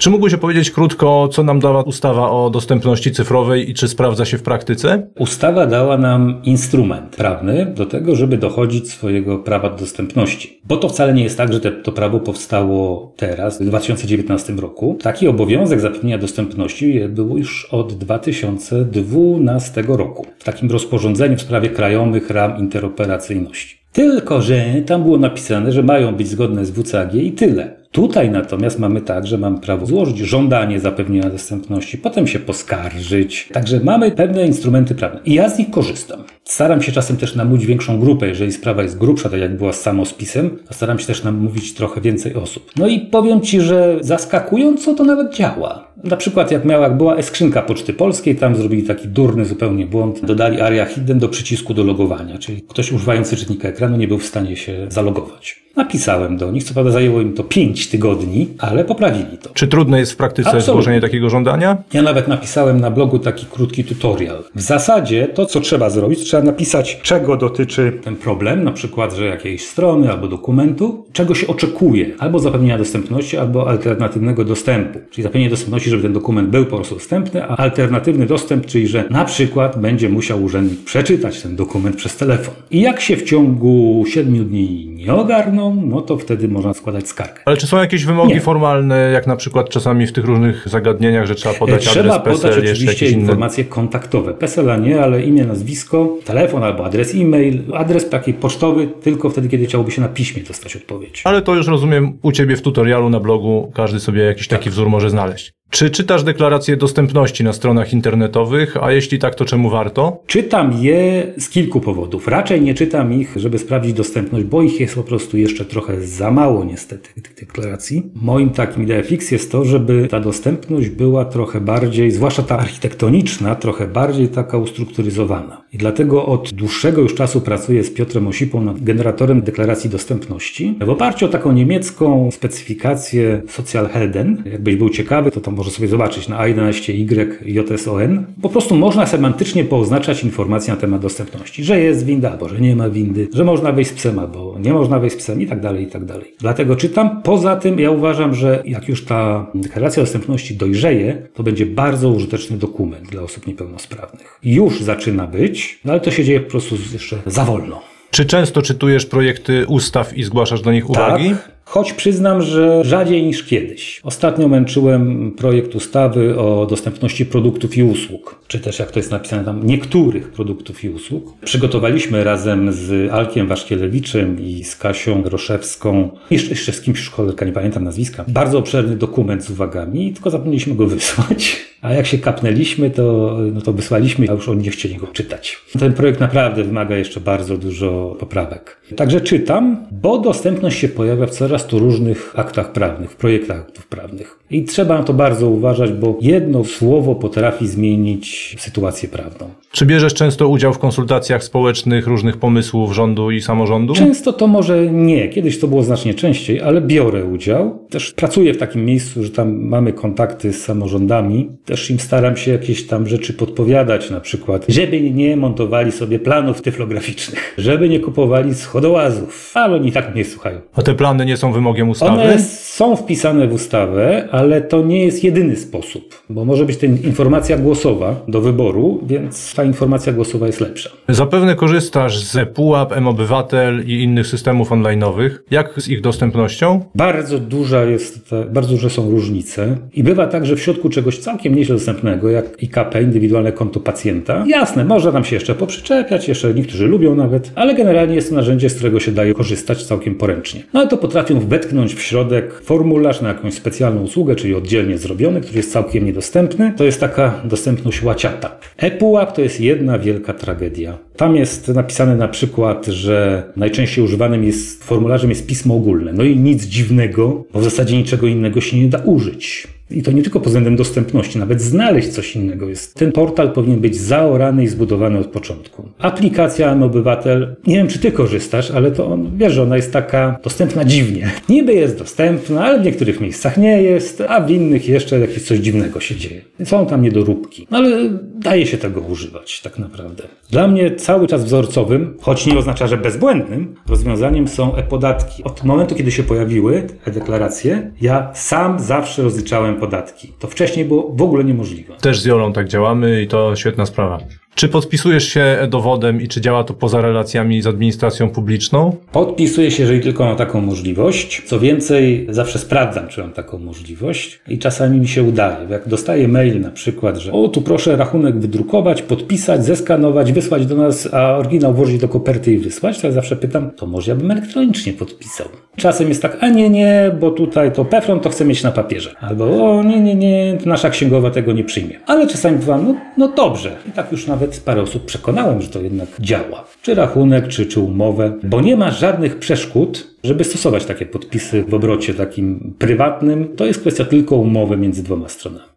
Czy mógłbyś opowiedzieć krótko, co nam dała ustawa o dostępności cyfrowej i czy sprawdza się w praktyce? Ustawa dała nam instrument prawny do tego, żeby dochodzić swojego prawa do dostępności. Bo to wcale nie jest tak, że te, to prawo powstało teraz, w 2019 roku. Taki obowiązek zapewnienia dostępności był już od 2012 roku. W takim rozporządzeniu w sprawie krajowych ram interoperacyjności. Tylko, że tam było napisane, że mają być zgodne z WCAG i tyle. Tutaj natomiast mamy tak, że mam prawo złożyć żądanie zapewnienia dostępności, potem się poskarżyć. Także mamy pewne instrumenty prawne i ja z nich korzystam. Staram się czasem też namówić większą grupę, jeżeli sprawa jest grubsza, tak jak była z samospisem, to staram się też namówić trochę więcej osób. No i powiem Ci, że zaskakująco to nawet działa. Na przykład jak miała, jak była e-skrzynka Poczty Polskiej, tam zrobili taki durny zupełnie błąd, dodali aria hidden do przycisku do logowania, czyli ktoś używający czytnika ekranu nie był w stanie się zalogować. Napisałem do nich, co prawda zajęło im to 5 tygodni, ale poprawili to. Czy trudne jest w praktyce Absolutnie. złożenie takiego żądania? Ja nawet napisałem na blogu taki krótki tutorial. W zasadzie to, co trzeba zrobić, trzeba napisać, czego dotyczy ten problem, na przykład, że jakiejś strony albo dokumentu, czego się oczekuje, albo zapewnienia dostępności, albo alternatywnego dostępu. Czyli zapewnienie dostępności, żeby ten dokument był po prostu dostępny, a alternatywny dostęp, czyli że na przykład będzie musiał urzędnik przeczytać ten dokument przez telefon. I jak się w ciągu 7 dni nie ogarną, no to wtedy można składać skargę. Ale czy są jakieś wymogi Nie. formalne, jak na przykład czasami w tych różnych zagadnieniach, że trzeba podać Trzeba adres podać PESEL, jeszcze oczywiście jakieś inne... informacje kontaktowe. PESEL-a nie, ale imię, nazwisko, telefon albo adres e-mail, adres taki pocztowy tylko wtedy, kiedy chciałoby się na piśmie dostać odpowiedź. Ale to już rozumiem u Ciebie w tutorialu na blogu, każdy sobie jakiś taki wzór może znaleźć. Czy czytasz deklaracje dostępności na stronach internetowych, a jeśli tak, to czemu warto? Czytam je z kilku powodów. Raczej nie czytam ich, żeby sprawdzić dostępność, bo ich jest po prostu jeszcze trochę za mało niestety tych deklaracji. Moim takim idea fix jest to, żeby ta dostępność była trochę bardziej, zwłaszcza ta architektoniczna, trochę bardziej taka ustrukturyzowana. I dlatego od dłuższego już czasu pracuję z Piotrem Osipą nad generatorem deklaracji dostępności. W oparciu o taką niemiecką specyfikację Sozialhelden, jakbyś był ciekawy, to tam może sobie zobaczyć na A11Y JSON. Po prostu można semantycznie pooznaczać informacje na temat dostępności, że jest winda, albo że nie ma windy, że można wejść z psem, albo nie można wejść z psem i tak dalej, i tak dalej. Dlatego czytam. Poza tym ja uważam, że jak już ta deklaracja dostępności dojrzeje, to będzie bardzo użyteczny dokument dla osób niepełnosprawnych. Już zaczyna być, no ale to się dzieje po prostu jeszcze za wolno. Czy często czytujesz projekty ustaw i zgłaszasz do nich uwagi? Tak. Choć przyznam, że rzadziej niż kiedyś. Ostatnio męczyłem projekt ustawy o dostępności produktów i usług, czy też jak to jest napisane tam, niektórych produktów i usług. Przygotowaliśmy razem z Alkiem Waszkielewiczem i z Kasią Groszewską, jeszcze, z kimś w szkole, nie pamiętam nazwiska, bardzo obszerny dokument z uwagami, tylko zapomnieliśmy go wysłać. A jak się kapnęliśmy, to, no to wysłaliśmy, a już oni nie chcieli go czytać. Ten projekt naprawdę wymaga jeszcze bardzo dużo poprawek. Także czytam, bo dostępność się pojawia w coraz tu różnych aktach prawnych, w projektach aktów prawnych. I trzeba na to bardzo uważać, bo jedno słowo potrafi zmienić sytuację prawną. Czy bierzesz często udział w konsultacjach społecznych różnych pomysłów rządu i samorządu? Często to może nie. Kiedyś to było znacznie częściej, ale biorę udział. Też pracuję w takim miejscu, że tam mamy kontakty z samorządami. Też im staram się jakieś tam rzeczy podpowiadać, na przykład, żeby nie montowali sobie planów tyflograficznych, (laughs) żeby nie kupowali schodołazów, ale oni tak nie słuchają. A te plany nie są wymogiem ustawy? One są wpisane w ustawę, ale to nie jest jedyny sposób, bo może być to informacja głosowa do wyboru, więc ta informacja głosowa jest lepsza. Zapewne korzystasz z Pułap, M-Obywatel i innych systemów online'owych. Jak z ich dostępnością? Bardzo duża jest, bardzo duże są różnice i bywa tak, że w środku czegoś całkiem nieźle dostępnego, jak IKP, indywidualne konto pacjenta, jasne, można tam się jeszcze poprzyczepiać, jeszcze niektórzy lubią nawet, ale generalnie jest to narzędzie, z którego się daje korzystać całkiem poręcznie. No ale to potrafią wetknąć w środek formularz na jakąś specjalną usługę, czyli oddzielnie zrobiony, który jest całkiem niedostępny. To jest taka dostępność łaciata. ePUAP to jest jedna wielka tragedia. Tam jest napisane na przykład, że najczęściej używanym jest formularzem jest pismo ogólne. No i nic dziwnego, bo w zasadzie niczego innego się nie da użyć. I to nie tylko pod względem dostępności, nawet znaleźć coś innego jest. Ten portal powinien być zaorany i zbudowany od początku. Aplikacja M-Obywatel, nie wiem czy ty korzystasz, ale to on, wiesz, że ona jest taka dostępna dziwnie. Niby jest dostępna, ale w niektórych miejscach nie jest, a w innych jeszcze jakieś coś dziwnego się dzieje. Są tam niedoróbki, no ale daje się tego używać tak naprawdę. Dla mnie cały czas wzorcowym, choć nie oznacza, że bezbłędnym, rozwiązaniem są e-podatki. Od momentu, kiedy się pojawiły e-deklaracje, ja sam zawsze rozliczałem podatki. To wcześniej było w ogóle niemożliwe. Też z Jolą tak działamy i to świetna sprawa. Czy podpisujesz się dowodem i czy działa to poza relacjami z administracją publiczną? Podpisuję się, jeżeli tylko mam taką możliwość. Co więcej, zawsze sprawdzam, czy mam taką możliwość i czasami mi się udaje. Jak dostaję mail na przykład, że o, tu proszę rachunek wydrukować, podpisać, zeskanować, wysłać do nas, a oryginał włożyć do koperty i wysłać, to ja zawsze pytam, to może ja bym elektronicznie podpisał. Czasem jest tak, a nie, nie, bo tutaj to Pefron to chcę mieć na papierze. Albo o, nie, nie, nie, nasza księgowa tego nie przyjmie. Ale czasami bywam, no, no dobrze. I tak już nawet parę osób przekonałem, że to jednak działa. Czy rachunek, czy, czy umowę, bo nie ma żadnych przeszkód, żeby stosować takie podpisy w obrocie takim prywatnym. To jest kwestia tylko umowy między dwoma stronami.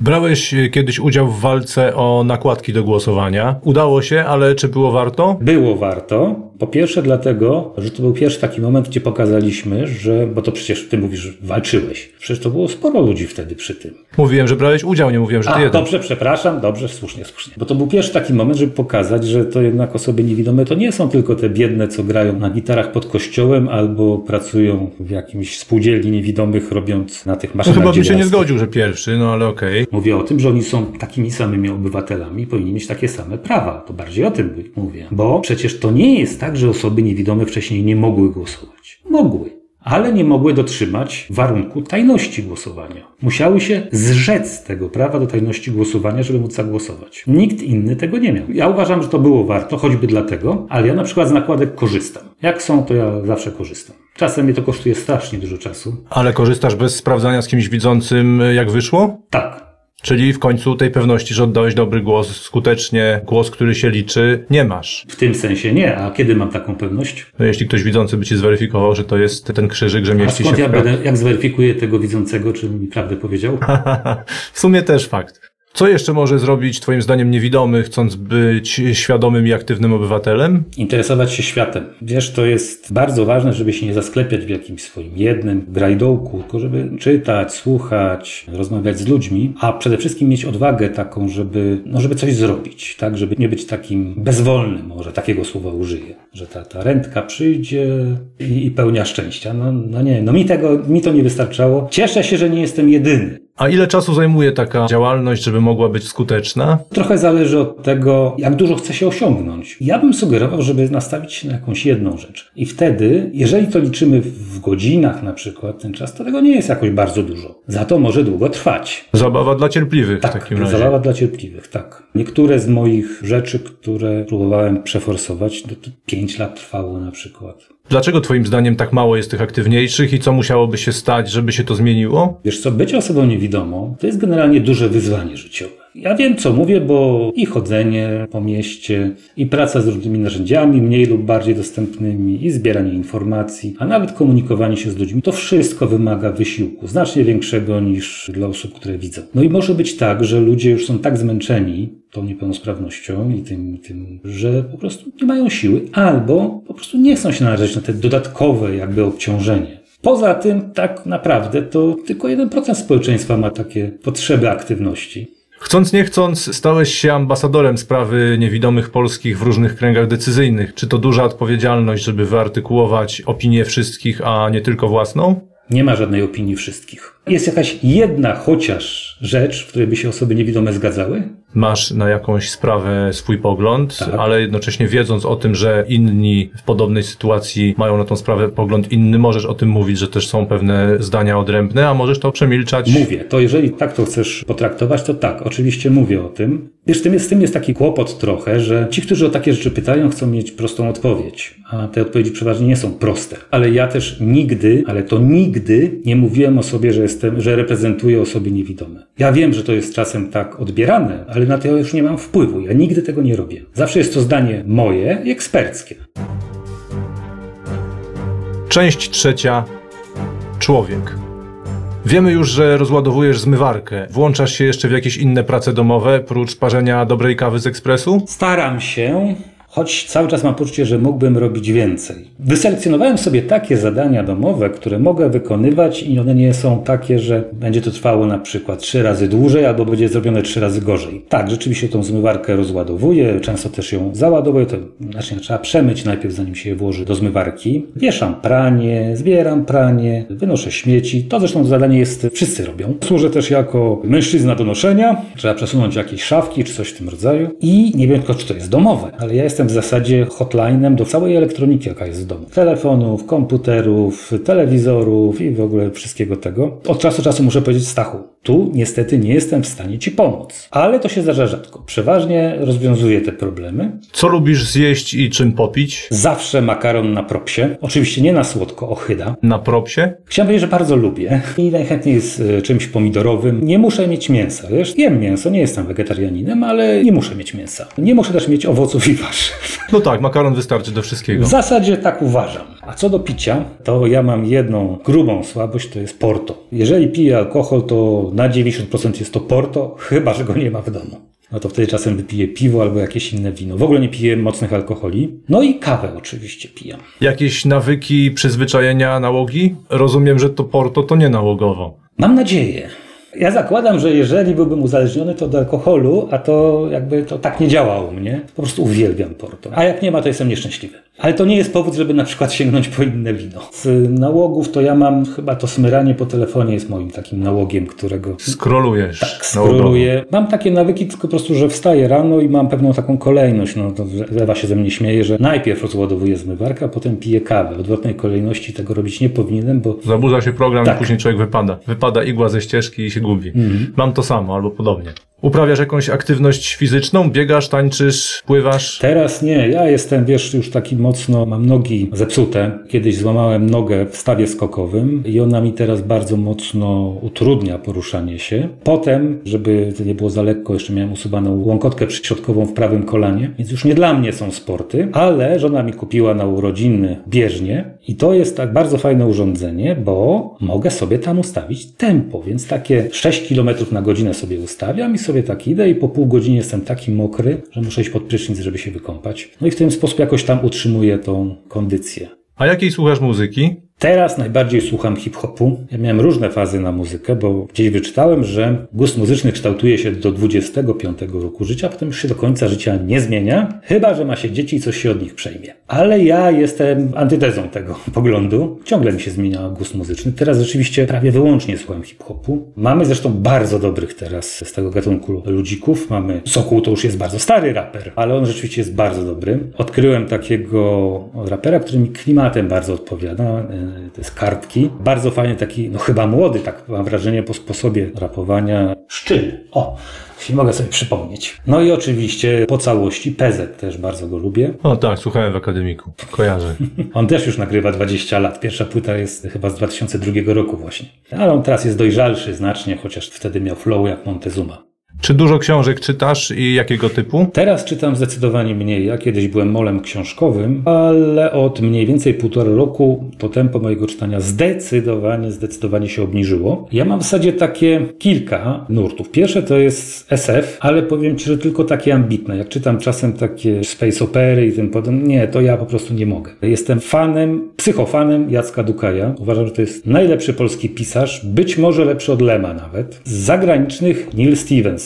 Brałeś kiedyś udział w walce o nakładki do głosowania. Udało się, ale czy było warto? Było warto. Po pierwsze dlatego, że to był pierwszy taki moment, gdzie pokazaliśmy, że, bo to przecież ty mówisz, walczyłeś. Przecież to było sporo ludzi wtedy przy tym. Mówiłem, że brałeś udział, nie mówiłem, że ty A, jeden. dobrze, przepraszam, dobrze, słusznie, słusznie. Bo to był pierwszy taki moment, żeby pokazać, że to jednak osoby niewidome to nie są tylko te biedne, co grają na gitarach pod kościołem albo pracują w jakimś spółdzielni niewidomych, robiąc na tych No maszynach chyba bym się nie zgodził, że pierwszy, no ale okej. Mówię o tym, że oni są takimi samymi obywatelami i powinni mieć takie same prawa. To bardziej o tym mówię. Bo przecież to nie jest tak, że osoby niewidome wcześniej nie mogły głosować. Mogły. ale nie mogły dotrzymać warunku tajności głosowania. Musiały się zrzec tego prawa do tajności głosowania, żeby móc zagłosować. Nikt inny tego nie miał. Ja uważam, że to było warto, choćby dlatego, ale ja na przykład z nakładek korzystam. Jak są, to ja zawsze korzystam. Czasem mnie to kosztuje strasznie dużo czasu. Ale korzystasz bez sprawdzania z kimś widzącym, jak wyszło? Tak. Czyli w końcu tej pewności, że oddałeś dobry głos, skutecznie głos, który się liczy, nie masz. W tym sensie nie, a kiedy mam taką pewność? No jeśli ktoś widzący by ci zweryfikował, że to jest ten krzyżyk, że A mieści skąd się ja będę, jak zweryfikuję tego widzącego, czy mi prawdę powiedział? (laughs) W sumie też fakt. Co jeszcze może zrobić, Twoim zdaniem, niewidomy, chcąc być świadomym i aktywnym obywatelem? Interesować się światem. Wiesz, to jest bardzo ważne, żeby się nie zasklepiać w jakimś swoim jednym grajdołku, tylko żeby czytać, słuchać, rozmawiać z ludźmi, a przede wszystkim mieć odwagę taką, żeby, no, żeby coś zrobić, tak? Żeby nie być takim bezwolnym, może takiego słowa użyję, że ta, ta rętka przyjdzie i, i pełnia szczęścia. No, no nie, no mi tego, mi to nie wystarczało. Cieszę się, że nie jestem jedyny. A ile czasu zajmuje taka działalność, żeby mogła być skuteczna? Trochę zależy od tego, jak dużo chce się osiągnąć. Ja bym sugerował, żeby nastawić się na jakąś jedną rzecz. I wtedy, jeżeli to liczymy w godzinach na przykład, ten czas, to tego nie jest jakoś bardzo dużo. Za to może długo trwać. Zabawa dla cierpliwych Tak, w takim razie. zabawa dla cierpliwych, tak. Niektóre z moich rzeczy, które próbowałem przeforsować, to, to 5 lat trwało na przykład. Dlaczego Twoim zdaniem tak mało jest tych aktywniejszych i co musiałoby się stać, żeby się to zmieniło? Wiesz co, bycie osobą niewidomą to jest generalnie duże wyzwanie życiowe. Ja wiem, co mówię, bo i chodzenie po mieście, i praca z różnymi narzędziami, mniej lub bardziej dostępnymi, i zbieranie informacji, a nawet komunikowanie się z ludźmi, to wszystko wymaga wysiłku, znacznie większego niż dla osób, które widzą. No i może być tak, że ludzie już są tak zmęczeni tą niepełnosprawnością i tym, tym, że po prostu nie mają siły, albo po prostu nie chcą się narażać na te dodatkowe jakby obciążenie. Poza tym, tak naprawdę, to tylko 1% społeczeństwa ma takie potrzeby aktywności. Chcąc nie chcąc, stałeś się ambasadorem sprawy niewidomych polskich w różnych kręgach decyzyjnych. Czy to duża odpowiedzialność, żeby wyartykułować opinię wszystkich, a nie tylko własną? Nie ma żadnej opinii wszystkich. Jest jakaś jedna chociaż rzecz, w której by się osoby niewidome zgadzały? Masz na jakąś sprawę swój pogląd, Tak. ale jednocześnie wiedząc o tym, że inni w podobnej sytuacji mają na tą sprawę pogląd inny, możesz o tym mówić, że też są pewne zdania odrębne, a możesz to przemilczać. Mówię, to jeżeli tak to chcesz potraktować, to tak, oczywiście mówię o tym. Wiesz, tym jest, tym jest taki kłopot trochę, że ci, którzy o takie rzeczy pytają, chcą mieć prostą odpowiedź, a te odpowiedzi przeważnie nie są proste. Ale ja też nigdy, ale to nigdy nie mówiłem o sobie, że jestem, że reprezentuję osoby niewidome. Ja wiem, że to jest czasem tak odbierane, ale na to już nie mam wpływu. Ja nigdy tego nie robię. Zawsze jest to zdanie moje i eksperckie. Część trzecia. Człowiek. Wiemy już, że rozładowujesz zmywarkę. Włączasz się jeszcze w jakieś inne prace domowe, prócz parzenia dobrej kawy z ekspresu? Staram się, choć cały czas mam poczucie, że mógłbym robić więcej. Wyselekcjonowałem sobie takie zadania domowe, które mogę wykonywać i one nie są takie, że będzie to trwało na przykład trzy razy dłużej albo będzie zrobione trzy razy gorzej. Tak, rzeczywiście tą zmywarkę rozładowuję, często też ją załadowuję, to znacznie trzeba przemyć najpierw zanim się je włoży do zmywarki. Wieszam pranie, zbieram pranie, wynoszę śmieci. To zresztą zadanie jest, wszyscy robią. Służę też jako mężczyzna do noszenia. Trzeba przesunąć jakieś szafki czy coś w tym rodzaju. I nie wiem tylko, czy to jest domowe, ale ja jestem w zasadzie hotlinem do całej elektroniki, jaka jest w domu. Telefonów, komputerów, telewizorów i w ogóle wszystkiego tego. Od czasu do czasu muszę powiedzieć, Stachu, tu niestety nie jestem w stanie Ci pomóc. Ale to się zdarza rzadko. Przeważnie rozwiązuję te problemy. Co lubisz zjeść i czym popić? Zawsze makaron na propsie. Oczywiście nie na słodko, ochyda. Na propsie? Chciałem powiedzieć, że bardzo lubię i najchętniej z e, czymś pomidorowym. Nie muszę mieć mięsa, wiesz? Jem mięso, nie jestem wegetarianinem, ale nie muszę mieć mięsa. Nie muszę też mieć owoców i warzyw. No tak, makaron wystarczy do wszystkiego. W zasadzie tak uważam. A co do picia, to ja mam jedną grubą słabość, to jest porto. Jeżeli piję alkohol, to na 90% jest to porto, chyba że go nie ma w domu. No to wtedy czasem wypiję piwo albo jakieś inne wino. W ogóle nie piję mocnych alkoholi. No i kawę oczywiście pijam. Jakieś nawyki, przyzwyczajenia, nałogi? Rozumiem, że to porto to nie nałogowo. Mam nadzieję. Ja zakładam, że jeżeli byłbym uzależniony, to do alkoholu, a to jakby to tak nie działa u mnie. Po prostu uwielbiam porto. A jak nie ma, to jestem nieszczęśliwy. Ale to nie jest powód, żeby na przykład sięgnąć po inne wino. Z nałogów to ja mam chyba to smyranie po telefonie jest moim takim nałogiem, którego Skrolujesz. tak skroluję. Mam takie nawyki, tylko po prostu, że wstaję rano i mam pewną taką kolejność. No to Ewa się ze mnie śmieje, że najpierw rozładowuję zmywarkę, a potem piję kawę. W odwrotnej kolejności tego robić nie powinienem, bo Zaburza się program Tak. i później człowiek wypada. Wypada igła ze ścieżki i się gubi. Mhm. Mam to samo albo podobnie. Uprawiasz jakąś aktywność fizyczną? Biegasz, tańczysz, pływasz? Teraz nie, ja jestem, wiesz, już taki mocno, mam nogi zepsute. Kiedyś złamałem nogę w stawie skokowym i ona mi teraz bardzo mocno utrudnia poruszanie się. Potem, żeby to nie było za lekko, jeszcze miałem usuwaną łąkotkę przyśrodkową w prawym kolanie, więc już nie dla mnie są sporty, ale żona mi kupiła na urodziny bieżnię i to jest tak bardzo fajne urządzenie, bo mogę sobie tam ustawić tempo, więc takie 6 km na godzinę sobie ustawiam i sobie tak idę i po pół godziny jestem taki mokry, że muszę iść pod prysznic, żeby się wykąpać. No i w ten sposób jakoś tam utrzymuję tą kondycję. A jakiej słuchasz muzyki? Teraz najbardziej słucham hip-hopu. Ja miałem różne fazy na muzykę, bo gdzieś wyczytałem, że gust muzyczny kształtuje się do 25 roku życia, potem już się do końca życia nie zmienia, chyba że ma się dzieci i coś się od nich przejmie. Ale ja jestem antytezą tego poglądu. Ciągle mi się zmienia gust muzyczny. Teraz rzeczywiście prawie wyłącznie słucham hip-hopu. Mamy zresztą bardzo dobrych teraz z tego gatunku ludzików. Mamy Sokół, to już jest bardzo stary raper, ale on rzeczywiście jest bardzo dobry. Odkryłem takiego rapera, który mi klimatem bardzo odpowiada. E, To jest kartki. Bardzo fajny taki, no chyba młody, tak mam wrażenie po sposobie rapowania. Szczyl. O, jeśli mogę sobie przypomnieć. No i oczywiście po całości PZ też bardzo go lubię. O tak, słuchałem w akademiku. Kojarzę. (laughs) On też już nagrywa 20 lat. Pierwsza płyta jest chyba z 2002 roku właśnie. Ale on teraz jest dojrzalszy znacznie, chociaż wtedy miał flow jak Montezuma. Czy dużo książek czytasz i jakiego typu? Teraz czytam zdecydowanie mniej. Ja kiedyś byłem molem książkowym, ale od mniej więcej półtora roku to tempo mojego czytania zdecydowanie, zdecydowanie się obniżyło. Ja mam w zasadzie takie kilka nurtów. Pierwsze to jest SF, ale powiem Ci, że tylko takie ambitne. Jak czytam czasem takie space opery i tym podobne, nie, to ja po prostu nie mogę. Jestem fanem, psychofanem Jacka Dukaja. Uważam, że to jest najlepszy polski pisarz, być może lepszy od Lema nawet. Z zagranicznych Neil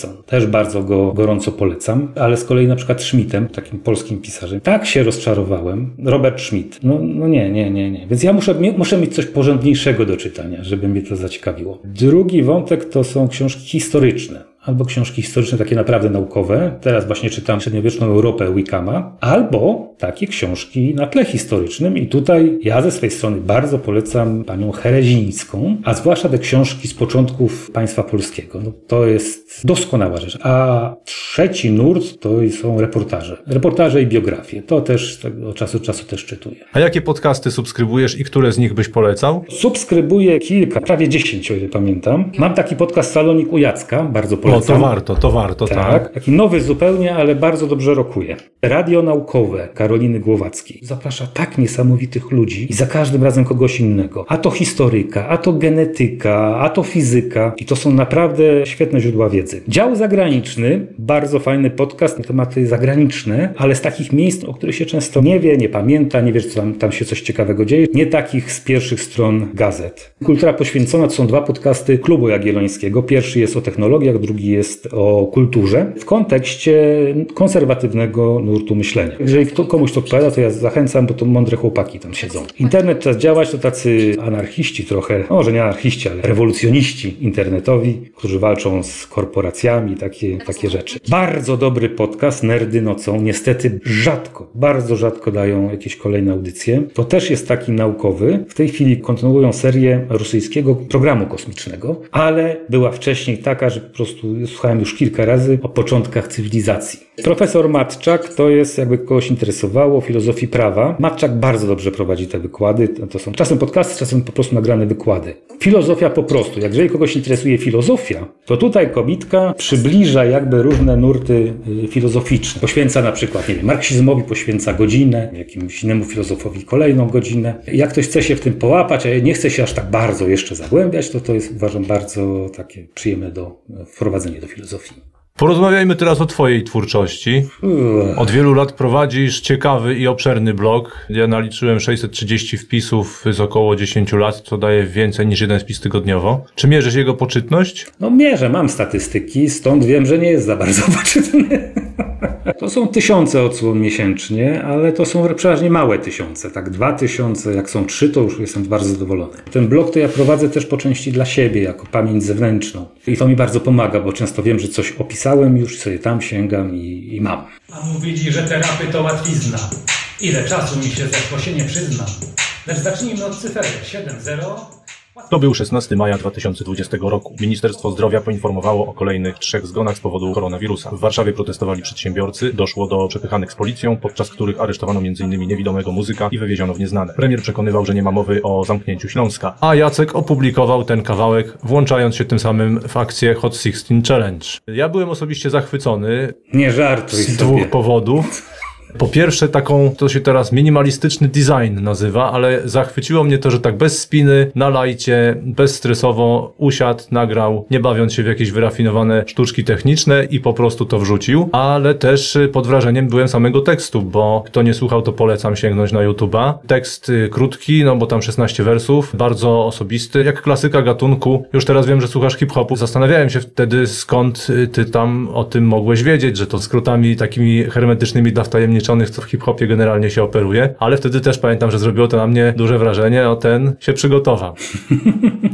Też bardzo go gorąco polecam, ale z kolei na przykład Schmidtem, takim polskim pisarzem. Tak się rozczarowałem. Robert Schmidt. No, no nie, nie, nie, nie. Więc ja muszę, muszę mieć coś porządniejszego do czytania, żeby mnie to zaciekawiło. Drugi wątek to są książki historyczne albo książki historyczne takie naprawdę naukowe. Teraz właśnie czytam średniowieczną Europę Wickama, albo takie książki na tle historycznym i tutaj ja ze swojej strony bardzo polecam panią Herezińską, a zwłaszcza te książki z początków państwa polskiego. No, to jest doskonała rzecz. A trzeci nurt to są reportaże. Reportaże i biografie. To też od czasu do czasu też czytuję. A jakie podcasty subskrybujesz i które z nich byś polecał? Subskrybuję kilka, prawie 10 o ile pamiętam. Mam taki podcast Salonik u Jacka, bardzo O, polecam. to warto, to warto, tak. Tak, taki nowy zupełnie, ale bardzo dobrze rokuje. Radio naukowe Karoliny Głowackiej zaprasza tak niesamowitych ludzi i za każdym razem kogoś innego. A to historyka, a to genetyka, a to fizyka i to są naprawdę świetne źródła wiedzy. Dział zagraniczny, bardzo fajny podcast na tematy zagraniczne, ale z takich miejsc, o których się często nie wie, nie pamięta, nie wie, co tam, tam się coś ciekawego dzieje. Nie takich z pierwszych stron gazet. Kultura poświęcona to są dwa podcasty Klubu Jagiellońskiego. Pierwszy jest o technologiach, drugi jest o kulturze w kontekście konserwatywnego nurtu myślenia. Jeżeli kto, komuś to odpowiada, to ja zachęcam, bo to mądre chłopaki tam siedzą. Internet czas działać, to tacy anarchiści trochę, no może nie anarchiści, ale rewolucjoniści internetowi, którzy walczą z korporacjami, takie, takie rzeczy. Bardzo dobry podcast, Nerdy nocą. Niestety rzadko, bardzo rzadko dają jakieś kolejne audycje. To też jest taki naukowy. W tej chwili kontynuują serię rosyjskiego programu kosmicznego, ale była wcześniej taka, że po prostu słuchałem już kilka razy o początkach cywilizacji. Profesor Matczak to jest, jakby kogoś interesowało, filozofii prawa. Matczak bardzo dobrze prowadzi te wykłady. To są czasem podcasty, czasem po prostu nagrane wykłady. Filozofia po prostu. Jak jeżeli kogoś interesuje filozofia, to tutaj kobitka przybliża jakby różne nurty y, filozoficzne. Poświęca na przykład, nie wiem, marksizmowi poświęca godzinę, jakimś innemu filozofowi kolejną godzinę. Jak ktoś chce się w tym połapać, a nie chce się aż tak bardzo jeszcze zagłębiać, to to jest uważam bardzo takie przyjemne do e, wprowadzenia do filozofii. Porozmawiajmy teraz o Twojej twórczości. Od wielu lat prowadzisz ciekawy i obszerny blog. Ja naliczyłem 630 wpisów z około 10 lat, co daje więcej niż jeden wpis tygodniowo. Czy mierzysz jego poczytność? No mierzę, mam statystyki, stąd wiem, że nie jest za bardzo (laughs) poczytny. To są tysiące odsłon miesięcznie, ale to są przeważnie małe tysiące. Tak, dwa tysiące, jak są trzy, to już jestem bardzo zadowolony. Ten blog to ja prowadzę też po części dla siebie, jako pamięć zewnętrzną. I to mi bardzo pomaga, bo często wiem, że coś opisałem już, sobie tam sięgam i, i mam. A mówili, że terapy to łatwizna. Ile czasu mi się zeszło się nie przyznam. Lecz zacznijmy od cyferek 7-0. To był 16 maja 2020 roku. Ministerstwo Zdrowia poinformowało o kolejnych trzech zgonach z powodu koronawirusa. W Warszawie protestowali przedsiębiorcy, doszło do przepychanek z policją, podczas których aresztowano m.in. niewidomego muzyka i wywieziono w nieznane. Premier przekonywał, że nie ma mowy o zamknięciu Śląska. A Jacek opublikował ten kawałek, włączając się tym samym w akcję Hot 16 Challenge. Ja byłem osobiście zachwycony Nie żartuj z sobie. dwóch powodów. (laughs) Po pierwsze, taką, to się teraz minimalistyczny design nazywa, ale zachwyciło mnie to, że tak bez spiny, na lajcie, bezstresowo usiadł, nagrał, nie bawiąc się w jakieś wyrafinowane sztuczki techniczne i po prostu to wrzucił. Ale też y, pod wrażeniem byłem samego tekstu, bo kto nie słuchał, to polecam sięgnąć na YouTube'a. Tekst y, krótki, no bo tam 16 wersów, bardzo osobisty, jak klasyka gatunku. Już teraz wiem, że słuchasz hip-hopu. Zastanawiałem się wtedy, skąd y, ty tam o tym mogłeś wiedzieć, że to skrótami takimi hermetycznymi dla wtajemniczonych, co w hip-hopie generalnie się operuje. Ale wtedy też pamiętam, że zrobiło to na mnie duże wrażenie, o ten się przygotował. (laughs)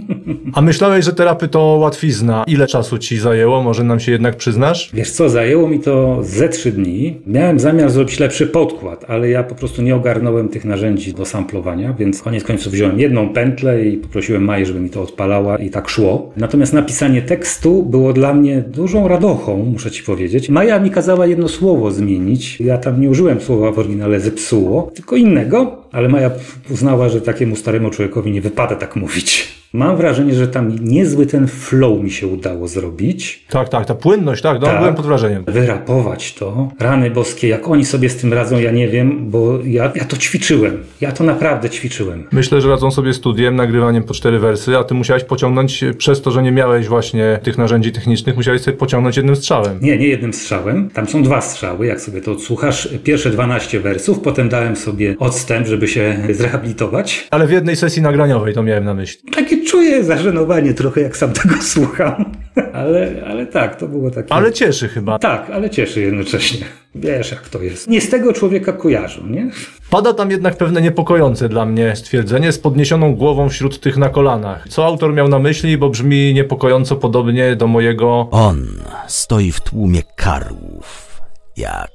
A myślałeś, że terapy to łatwizna. Ile czasu ci zajęło? Może nam się jednak przyznasz? Wiesz co, zajęło mi to ze trzy dni. Miałem zamiar zrobić lepszy podkład, ale ja po prostu nie ogarnąłem tych narzędzi do samplowania, więc koniec końców wziąłem jedną pętlę i poprosiłem Maję, żeby mi to odpalała i tak szło. Natomiast napisanie tekstu było dla mnie dużą radochą, muszę ci powiedzieć. Maja mi kazała jedno słowo zmienić. Ja tam nie użyłem słowa w oryginale zepsuło, tylko innego, ale Maja uznała, że takiemu staremu człowiekowi nie wypada tak mówić. Mam wrażenie, że tam niezły ten flow mi się udało zrobić. Tak, tak, ta płynność, tak, no Tak. byłem pod wrażeniem. Wyrapować to. Rany boskie, jak oni sobie z tym radzą, ja nie wiem, bo ja, ja to ćwiczyłem. Ja to naprawdę ćwiczyłem. Myślę, że radzą sobie studiem, nagrywaniem po cztery wersy, a ty musiałeś pociągnąć, przez to, że nie miałeś właśnie tych narzędzi technicznych, musiałeś sobie pociągnąć jednym strzałem. Nie, nie jednym strzałem. Tam są dwa strzały, jak sobie to odsłuchasz. Pierwsze 12 wersów, potem dałem sobie odstęp, żeby się zrehabilitować. Ale w jednej sesji nagraniowej to miałem na myśli. Takie czuję zażenowanie trochę, jak sam tego (laughs) słucham. Ale, ale tak, to było takie... Ale cieszy chyba. Tak, ale cieszy jednocześnie. Wiesz, jak to jest. Nie z tego człowieka kojarzą, nie? Pada tam jednak pewne niepokojące dla mnie stwierdzenie z podniesioną głową wśród tych na kolanach. Co autor miał na myśli, bo brzmi niepokojąco podobnie do mojego... On stoi w tłumie karłów, jak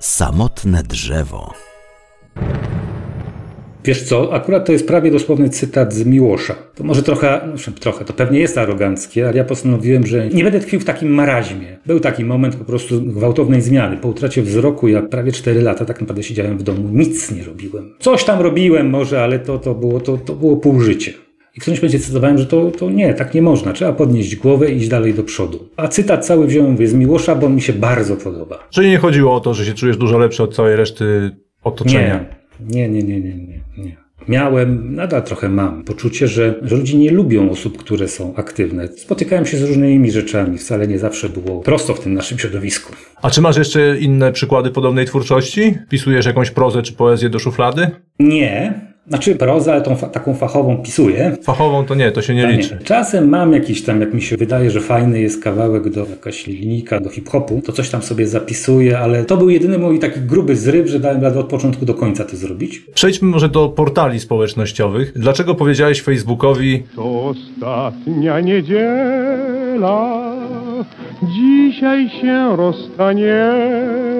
samotne drzewo. Wiesz co, akurat to jest prawie dosłowny cytat z Miłosza. To może trochę, no, trochę, to pewnie jest aroganckie, ale ja postanowiłem, że nie będę tkwił w takim maraźmie. Był taki moment po prostu gwałtownej zmiany. Po utracie wzroku ja prawie 4 lata tak naprawdę siedziałem w domu, nic nie robiłem. Coś tam robiłem może, ale to, to, było, to, to było pół życia. I którymś będzie decydowałem, że to, to nie, tak nie można. Trzeba podnieść głowę i iść dalej do przodu. A cytat cały wziąłem z Miłosza, bo on mi się bardzo podoba. Czyli nie chodziło o to, że się czujesz dużo lepszy od całej reszty otoczenia. Nie, nie, nie, nie, nie, nie. Miałem, nadal trochę mam, poczucie, że, że ludzie nie lubią osób, które są aktywne. Spotykałem się z różnymi rzeczami, wcale nie zawsze było prosto w tym naszym środowisku. A czy masz jeszcze inne przykłady podobnej twórczości? Pisujesz jakąś prozę czy poezję do szuflady? Nie, znaczy prozę, ale tą fa- taką fachową pisuję. Fachową to nie, to się nie liczy. Czasem mam jakiś tam, jak mi się wydaje, że fajny jest kawałek do jakaś linijka do hip-hopu, to coś tam sobie zapisuję, ale to był jedyny mój taki gruby zryw, że dałem radę od początku do końca to zrobić. Przejdźmy może do portali społecznościowych. Dlaczego powiedziałeś Facebookowi, To ostatnia niedziela, dzisiaj się rozstaniemy.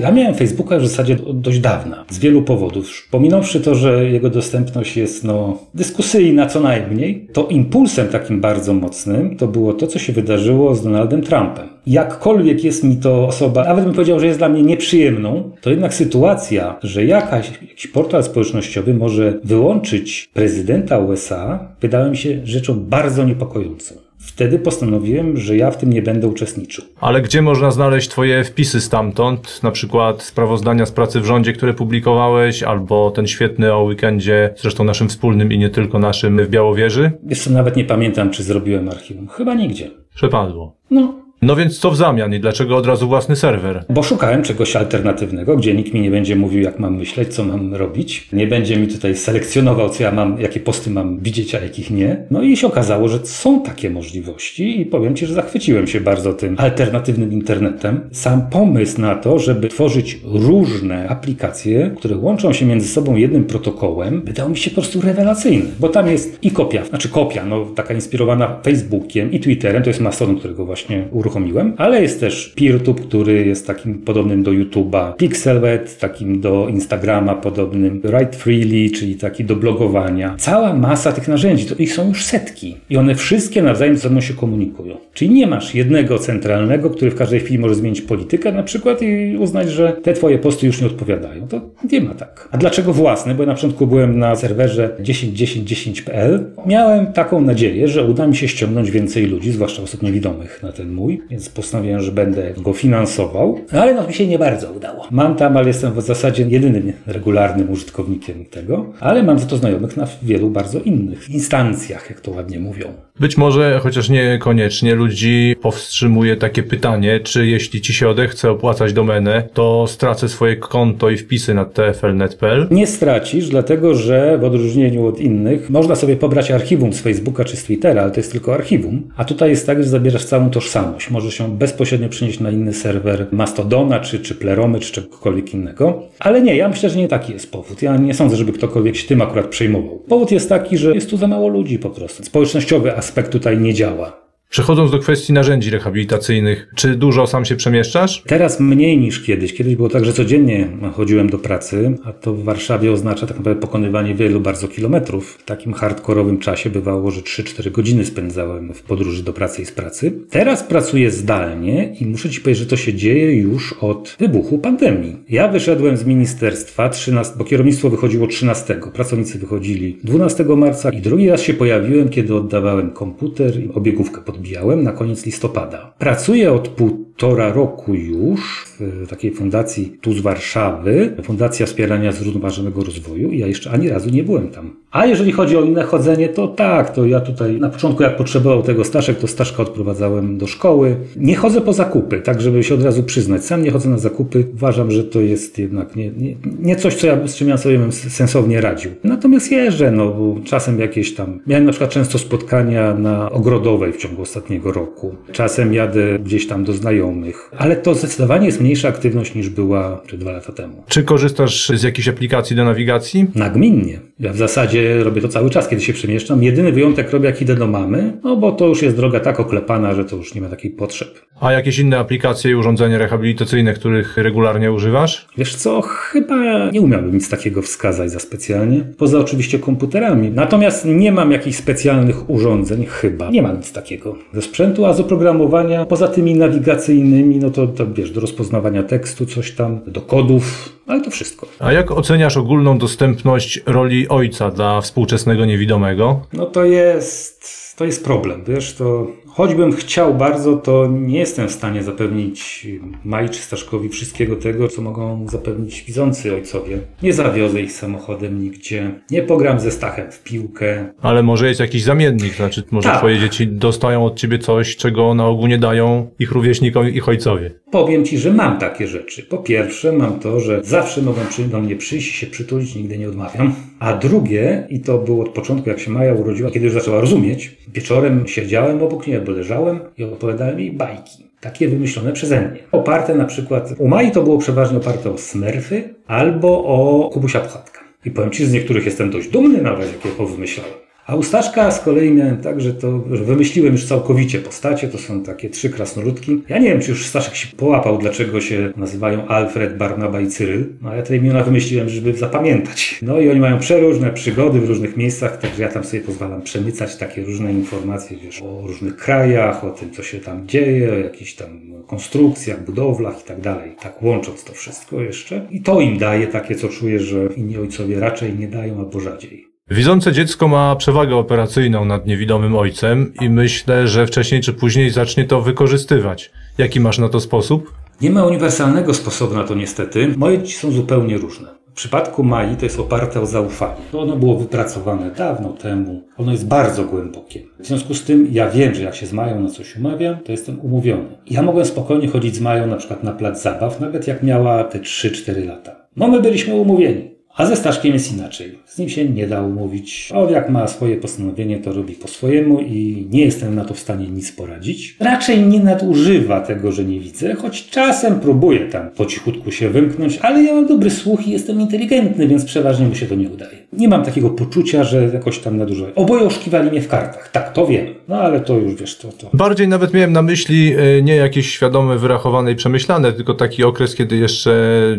Ja miałem Facebooka w zasadzie dość dawna, z wielu powodów. Pominąwszy to, że jego dostępność jest no, dyskusyjna co najmniej, to impulsem takim bardzo mocnym to było to, co się wydarzyło z Donaldem Trumpem. Jakkolwiek jest mi to osoba, nawet bym powiedział, że jest dla mnie nieprzyjemną, to jednak sytuacja, że jakaś, jakiś portal społecznościowy może wyłączyć prezydenta USA, wydała mi się rzeczą bardzo niepokojącą. Wtedy postanowiłem, że ja w tym nie będę uczestniczył. ale gdzie można znaleźć twoje wpisy stamtąd? Na przykład sprawozdania z pracy w rządzie, które publikowałeś, albo ten świetny o weekendzie, zresztą naszym wspólnym i nie tylko naszym w Białowieży? Co, nawet nie pamiętam, czy zrobiłem archiwum. Chyba nigdzie. Przepadło. No, No więc co w zamian i dlaczego od razu własny serwer? Bo szukałem czegoś alternatywnego, gdzie nikt mi nie będzie mówił, jak mam myśleć, co mam robić. Nie będzie mi tutaj selekcjonował, co ja mam, jakie posty mam widzieć, a jakich nie. No i się okazało, że są takie możliwości i powiem Ci, że zachwyciłem się bardzo tym alternatywnym internetem. Sam pomysł na to, żeby tworzyć różne aplikacje, które łączą się między sobą jednym protokołem, wydał mi się po prostu rewelacyjny, bo tam jest i kopia, znaczy kopia, no taka inspirowana Facebookiem i Twitterem, to jest Mastodon, którego właśnie uruchomiłem, ale jest też PeerTube, który jest takim podobnym do YouTube'a, Pixelweb, takim do Instagrama podobnym, Write Freely, czyli taki do blogowania. Cała masa tych narzędzi, to ich są już setki i one wszystkie nawzajem ze sobą się komunikują. Czyli nie masz jednego centralnego, który w każdej chwili może zmienić politykę na przykład i uznać, że te twoje posty już nie odpowiadają. To nie ma tak. A dlaczego własny? Bo ja na początku byłem na serwerze 10.10.10.pl. Miałem taką nadzieję, że uda mi się ściągnąć więcej ludzi, zwłaszcza osób niewidomych na ten mój, więc postanowiłem, że będę go finansował. Ale no mi się nie bardzo udało. Mam tam, ale jestem w zasadzie jedynym regularnym użytkownikiem tego, ale mam za to znajomych na wielu bardzo innych instancjach, jak to ładnie mówią. Być może, chociaż niekoniecznie, ludzi powstrzymuje takie pytanie, czy jeśli ci się odechce opłacać domenę, to stracę swoje konto i wpisy na tfl.net.pl? Nie stracisz, dlatego że w odróżnieniu od innych można sobie pobrać archiwum z Facebooka czy z Twittera, ale to jest tylko archiwum. A tutaj jest tak, że zabierasz całą tożsamość. Możesz ją bezpośrednio przenieść na inny serwer Mastodona, czy, czy Pleromy, czy czegokolwiek innego. Ale nie, ja myślę, że nie taki jest powód. Ja nie sądzę, żeby ktokolwiek się tym akurat przejmował. Powód jest taki, że jest tu za mało ludzi po prostu. Społecznościowy aspekt tutaj nie działa. Przechodząc do kwestii narzędzi rehabilitacyjnych, czy dużo sam się przemieszczasz? Teraz mniej niż kiedyś. Kiedyś było tak, że codziennie chodziłem do pracy, a to w Warszawie oznacza tak naprawdę pokonywanie wielu bardzo kilometrów. W takim hardkorowym czasie bywało, że 3-4 godziny spędzałem w podróży do pracy i z pracy. Teraz pracuję zdalnie i muszę Ci powiedzieć, że to się dzieje już od wybuchu pandemii. Ja wyszedłem z ministerstwa 13, bo kierownictwo wychodziło 13, pracownicy wychodzili 12 marca i drugi raz się pojawiłem, kiedy oddawałem komputer i obiegówkę pod odbijałem na koniec listopada. Pracuję od półtora roku już w takiej fundacji tu z Warszawy, Fundacja Wspierania Zrównoważonego Rozwoju i ja jeszcze ani razu nie byłem tam. A jeżeli chodzi o inne chodzenie, to tak, to ja tutaj na początku jak potrzebował tego Staszek, to Staszka odprowadzałem do szkoły. Nie chodzę po zakupy, tak żeby się od razu przyznać. Sam nie chodzę na zakupy. Uważam, że to jest jednak nie, nie, nie coś, co ja, z czym ja sobie bym sensownie radził. Natomiast jeżdżę, no bo czasem jakieś tam... Miałem na przykład często spotkania na Ogrodowej w ciągu ostatniego roku. Czasem jadę gdzieś tam do znajomych. Ale to zdecydowanie jest mniejsza aktywność niż była czy dwa lata temu. Czy korzystasz z jakiejś aplikacji do nawigacji? Nagminnie. Ja w zasadzie robię to cały czas, kiedy się przemieszczam. Jedyny wyjątek robię, jak idę do mamy, no bo to już jest droga tak oklepana, że to już nie ma takiej potrzeb. A jakieś inne aplikacje i urządzenia rehabilitacyjne, których regularnie używasz? Wiesz co, chyba nie umiałbym nic takiego wskazać za specjalnie. Poza oczywiście komputerami. Natomiast nie mam jakichś specjalnych urządzeń, chyba. Nie mam nic takiego. Ze sprzętu, a z oprogramowania, poza tymi nawigacyjnymi, no to, to wiesz, do rozpoznawania tekstu coś tam, do kodów, ale to wszystko. A jak oceniasz ogólną dostępność roli ojca dla współczesnego niewidomego? No to jest, to jest problem, wiesz, to choćbym chciał bardzo, to nie jestem w stanie zapewnić Maj czy Staszkowi wszystkiego tego, co mogą zapewnić widzący ojcowie. Nie zawiozę ich samochodem nigdzie, nie pogram ze Stachem w piłkę. Ale może jest jakiś zamiennik, znaczy może Tak. twoje dzieci dostają od ciebie coś, czego na ogół nie dają ich rówieśnikom, ich ojcowie. Powiem Ci, że mam takie rzeczy. Po pierwsze, mam to, że zawsze mogą przy, do mnie przyjść i się przytulić, nigdy nie odmawiam. A drugie, i to było od początku, jak się Maja urodziła, kiedy już zaczęła rozumieć, wieczorem siedziałem obok niej, albo leżałem i opowiadałem jej bajki. Takie wymyślone przeze mnie. Oparte na przykład, u Mai to było przeważnie oparte o Smurfy albo o Kubusia Puchatka. I powiem Ci, z niektórych jestem dość dumny nawet, jakie powymyślałem. A u Staszka z kolei miałem tak, że to że wymyśliłem już całkowicie postacie, to są takie trzy krasnoludki. Ja nie wiem, czy już Staszek się połapał, dlaczego się nazywają Alfred, Barnaba i Cyryl, no ja te imiona wymyśliłem, żeby zapamiętać. No i oni mają przeróżne przygody w różnych miejscach, także ja tam sobie pozwalam przemycać takie różne informacje, wiesz, o różnych krajach, o tym, co się tam dzieje, o jakichś tam konstrukcjach, budowlach i tak dalej. Tak łącząc to wszystko jeszcze. I to im daje takie, co czuję, że inni ojcowie raczej nie dają albo rzadziej. Widzące dziecko ma przewagę operacyjną nad niewidomym ojcem i myślę, że wcześniej czy później zacznie to wykorzystywać. Jaki masz na to sposób? Nie ma uniwersalnego sposobu na to niestety. Moje dzieci są zupełnie różne. przypadku Mai to jest oparte o zaufanie. To ono było wypracowane dawno temu. Ono jest bardzo głębokie. W związku z tym ja wiem, że jak się z Mają na coś umawiam, to jestem umówiony. Ja mogłem spokojnie chodzić z Mają na przykład na plac zabaw, nawet jak miała te 3-4 lata. No my byliśmy umówieni. A ze Staszkiem jest inaczej. Z nim się nie da umówić. On jak ma swoje postanowienie, to robi po swojemu i nie jestem na to w stanie nic poradzić. Raczej nie nadużywa tego, że nie widzę, choć czasem próbuję tam po cichutku się wymknąć, ale ja mam dobry słuch i jestem inteligentny, więc przeważnie mi się to nie udaje. Nie mam takiego poczucia, że jakoś tam nadużywają. Oboje oszukiwali mnie w kartach. Tak, to wiem. No ale to już wiesz, to... to. Bardziej nawet miałem na myśli e, nie jakieś świadome, wyrachowane i przemyślane, tylko taki okres, kiedy jeszcze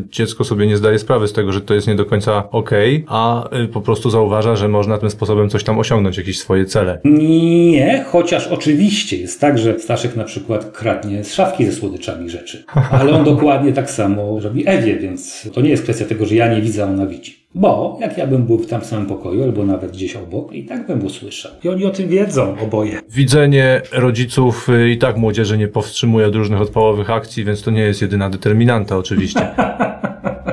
dziecko sobie nie zdaje sprawy z tego, że to jest nie do końca okej, a y, po prostu zauważa, że można tym sposobem coś tam osiągnąć, jakieś swoje cele. Nie, chociaż oczywiście jest tak, że Staszek na przykład kradnie z szafki ze słodyczami rzeczy. Ale on dokładnie tak samo robi Ewie, więc to nie jest kwestia tego, że ja nie widzę, a ona widzi. Bo jak ja bym był w tam samym pokoju, albo nawet gdzieś obok, i tak bym usłyszał. I oni o tym wiedzą, oboje. Widzenie rodziców y, i tak młodzieży nie powstrzymuje od różnych odpałowych akcji, więc to nie jest jedyna determinanta oczywiście. (laughs)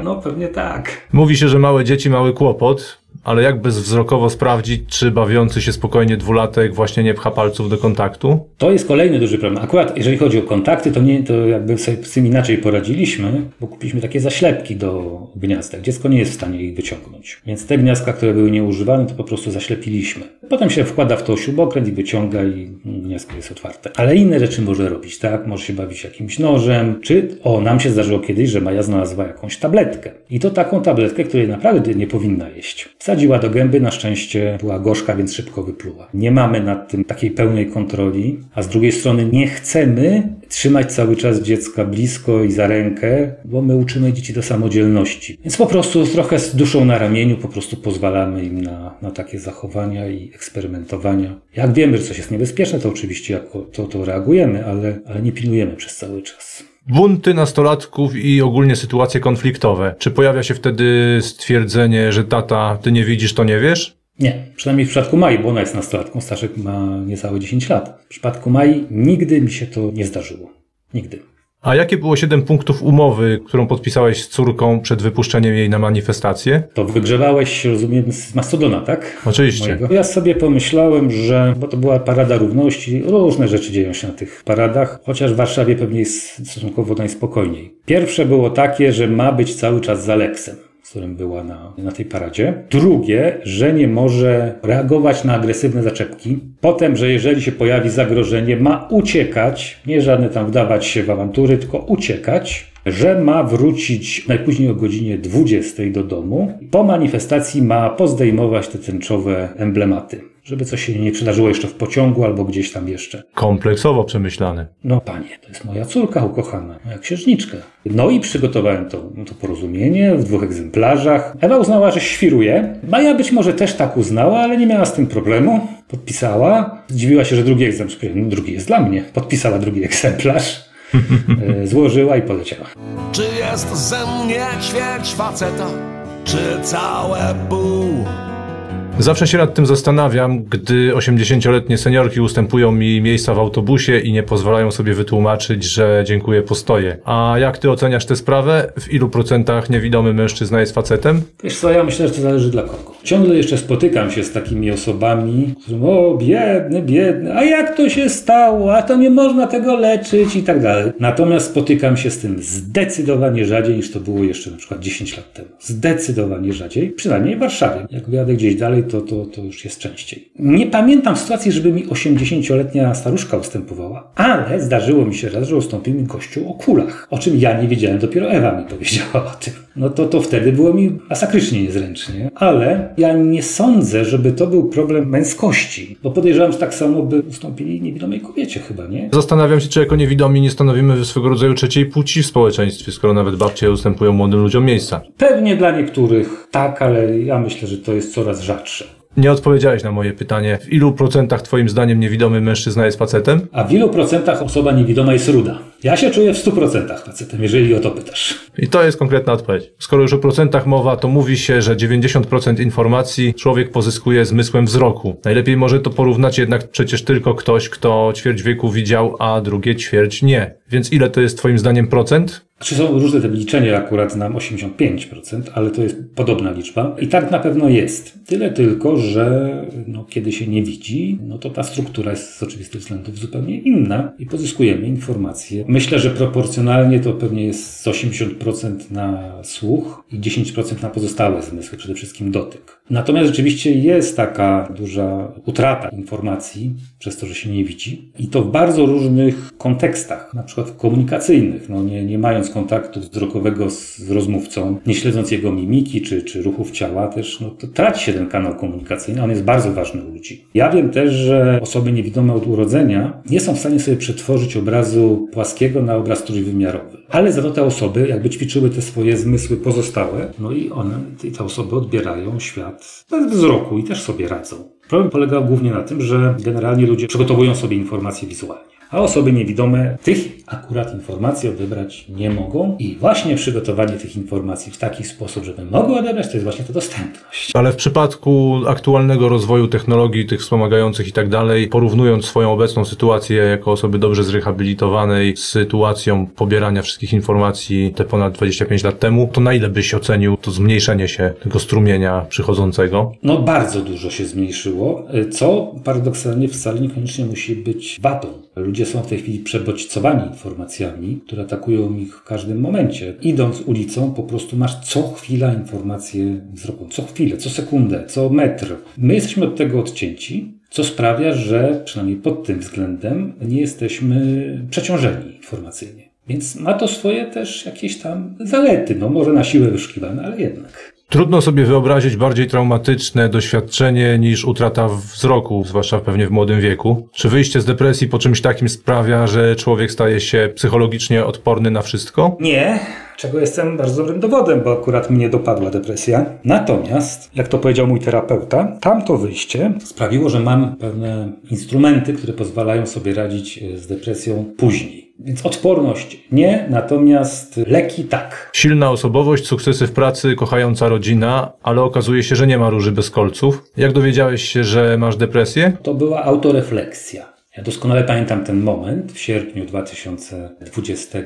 No pewnie tak. Mówi się, że małe dzieci mały kłopot, ale jak bezwzrokowo sprawdzić, czy bawiący się spokojnie dwulatek właśnie nie pcha palców do kontaktu? To jest kolejny duży problem. Akurat jeżeli chodzi o kontakty, to, nie, to jakby sobie z tym inaczej poradziliśmy, bo kupiliśmy takie zaślepki do gniazdek. Dziecko nie jest w stanie ich wyciągnąć. Więc te gniazdka, które były nieużywane, to po prostu zaślepiliśmy. Potem się wkłada w to śrubokręt i wyciąga i gniazdko jest otwarte. Ale inne rzeczy może robić, tak? Może się bawić jakimś nożem, czy o, nam się zdarzyło kiedyś, że Maja znalazła jakąś tabletkę. I to taką tabletkę, której naprawdę nie powinna jeść. Wsadziła do gęby, na szczęście była gorzka, więc szybko wypluła. Nie mamy nad tym takiej pełnej kontroli, a z drugiej strony nie chcemy trzymać cały czas dziecka blisko i za rękę, bo my uczymy dzieci do samodzielności. Więc po prostu trochę z duszą na ramieniu po prostu pozwalamy im na, na takie zachowania i eksperymentowania. Jak wiemy, że coś jest niebezpieczne, to oczywiście jako to, to reagujemy, ale, ale nie pilnujemy przez cały czas. Bunty nastolatków i ogólnie sytuacje konfliktowe. Czy pojawia się wtedy stwierdzenie, że tata, ty nie widzisz, to nie wiesz? Nie, przynajmniej w przypadku Mai, bo ona jest nastolatką, Staszek ma niecałe 10 lat. W przypadku Mai nigdy mi się to nie zdarzyło. Nigdy. A jakie było siedem punktów umowy, którą podpisałeś z córką przed wypuszczeniem jej na manifestację? To wygrzewałeś, rozumiem, z Mastodona, tak? Oczywiście. Mojego. Ja sobie pomyślałem, że, bo to była parada równości, różne rzeczy dzieją się na tych paradach, chociaż w Warszawie pewnie jest stosunkowo najspokojniej. Pierwsze było takie, że ma być cały czas za Leksem z którym była na, na tej paradzie. Drugie, że nie może reagować na agresywne zaczepki. Potem, że jeżeli się pojawi zagrożenie, ma uciekać, nie żadne tam wdawać się w awantury, tylko uciekać że ma wrócić najpóźniej o godzinie 20 do domu. Po manifestacji ma pozdejmować te tęczowe emblematy, żeby coś się nie przydarzyło jeszcze w pociągu albo gdzieś tam jeszcze. Kompleksowo przemyślane. No panie, to jest moja córka ukochana, moja księżniczka. No i przygotowałem to, to porozumienie w dwóch egzemplarzach. Ewa uznała, że świruje. Maja być może też tak uznała, ale nie miała z tym problemu. Podpisała. Zdziwiła się, że drugi egzemplarz, no drugi jest dla mnie. Podpisała drugi egzemplarz. (laughs) E, złożyła i poleciała. Czy jest ze mnie ćwierć faceta, czy całe pół? Zawsze się nad tym zastanawiam, gdy 80-letnie seniorki ustępują mi miejsca w autobusie i nie pozwalają sobie wytłumaczyć, że dziękuję, postoję. A jak ty oceniasz tę sprawę? W ilu procentach niewidomy mężczyzna jest facetem? Wiesz co, ja myślę, że to zależy dla kogo. Ciągle jeszcze spotykam się z takimi osobami, którzy mówią, o biedny, biedny, a jak to się stało, a to nie można tego leczyć i tak dalej. Natomiast spotykam się z tym zdecydowanie rzadziej niż to było jeszcze na przykład 10 lat temu. Zdecydowanie rzadziej, przynajmniej w Warszawie. Jak wyjadę gdzieś dalej, to, to, to już jest częściej. Nie pamiętam sytuacji, żeby mi 80-letnia staruszka ustępowała, ale zdarzyło mi się raz, że ustąpił mi gościu o kulach, o czym ja nie wiedziałem, dopiero Ewa mi powiedziała o tym. No to, to wtedy było mi masakrycznie niezręcznie, ale ja nie sądzę, żeby to był problem męskości, bo podejrzewam, że tak samo by ustąpili niewidomej kobiecie chyba, nie? Zastanawiam się, czy jako niewidomi nie stanowimy swego rodzaju trzeciej płci w społeczeństwie, skoro nawet babcie ustępują młodym ludziom miejsca. Pewnie dla niektórych tak, ale ja myślę, że to jest coraz rzadsze. Nie odpowiedziałeś na moje pytanie. W ilu procentach twoim zdaniem niewidomy mężczyzna jest facetem? A w ilu procentach osoba niewidoma jest ruda? Ja się czuję w 100% facetem, jeżeli o to pytasz. I to jest konkretna odpowiedź. Skoro już o procentach mowa, to mówi się, że 90% informacji człowiek pozyskuje zmysłem wzroku. Najlepiej może to porównać jednak przecież tylko ktoś, kto ćwierć wieku widział, a drugie ćwierć nie. Więc ile to jest twoim zdaniem procent? Czy są różne te wyliczenia, akurat nam 85%, ale to jest podobna liczba. I tak na pewno jest. Tyle tylko, że no, kiedy się nie widzi, no to ta struktura jest z oczywistych względów zupełnie inna i pozyskujemy informacje. Myślę, że proporcjonalnie to pewnie jest z 80% na słuch i 10% na pozostałe zmysły, przede wszystkim dotyk. Natomiast rzeczywiście jest taka duża utrata informacji przez to, że się nie widzi i to w bardzo różnych kontekstach, na przykład komunikacyjnych. No nie, nie mając kontaktu wzrokowego z rozmówcą, nie śledząc jego mimiki czy, czy ruchów ciała też, no to traci się ten kanał komunikacyjny, on jest bardzo ważny u ludzi. Ja wiem też, że osoby niewidome od urodzenia nie są w stanie sobie przetworzyć obrazu płaskiego na obraz trójwymiarowy. Ale za to te osoby jakby ćwiczyły te swoje zmysły pozostałe, no i one, te osoby odbierają świat bez wzroku i też sobie radzą. Problem polegał głównie na tym, że generalnie ludzie przygotowują sobie informacje wizualnie a osoby niewidome tych akurat informacji odebrać nie mogą. I właśnie przygotowanie tych informacji w taki sposób, żeby mogły odebrać, to jest właśnie ta dostępność. Ale w przypadku aktualnego rozwoju technologii, tych wspomagających i tak dalej, porównując swoją obecną sytuację jako osoby dobrze zrehabilitowanej z sytuacją pobierania wszystkich informacji te ponad 25 lat temu, to na ile byś ocenił to zmniejszenie się tego strumienia przychodzącego? No bardzo dużo się zmniejszyło, co paradoksalnie wcale niekoniecznie musi być wadą. Ludzie są w tej chwili przebodźcowani informacjami, które atakują ich w każdym momencie. Idąc ulicą, po prostu masz co chwila informacje wzroku. Co chwilę, co sekundę, co metr. My jesteśmy od tego odcięci, co sprawia, że przynajmniej pod tym względem nie jesteśmy przeciążeni informacyjnie. Więc ma to swoje też jakieś tam zalety. No może na siłę wyszukiwane, ale jednak. Trudno sobie wyobrazić bardziej traumatyczne doświadczenie niż utrata wzroku, zwłaszcza pewnie w młodym wieku. Czy wyjście z depresji po czymś takim sprawia, że człowiek staje się psychologicznie odporny na wszystko? Nie, czego jestem bardzo dobrym dowodem, bo akurat mnie dopadła depresja. Natomiast, jak to powiedział mój terapeuta, tamto wyjście sprawiło, że mam pewne instrumenty, które pozwalają sobie radzić e, z depresją później. Więc odporność nie, natomiast leki tak. Silna osobowość, sukcesy w pracy, kochająca rodzina, ale okazuje się, że nie ma róży bez kolców. Jak dowiedziałeś się, że masz depresję? To była autorefleksja. Ja doskonale pamiętam ten moment w sierpniu 2020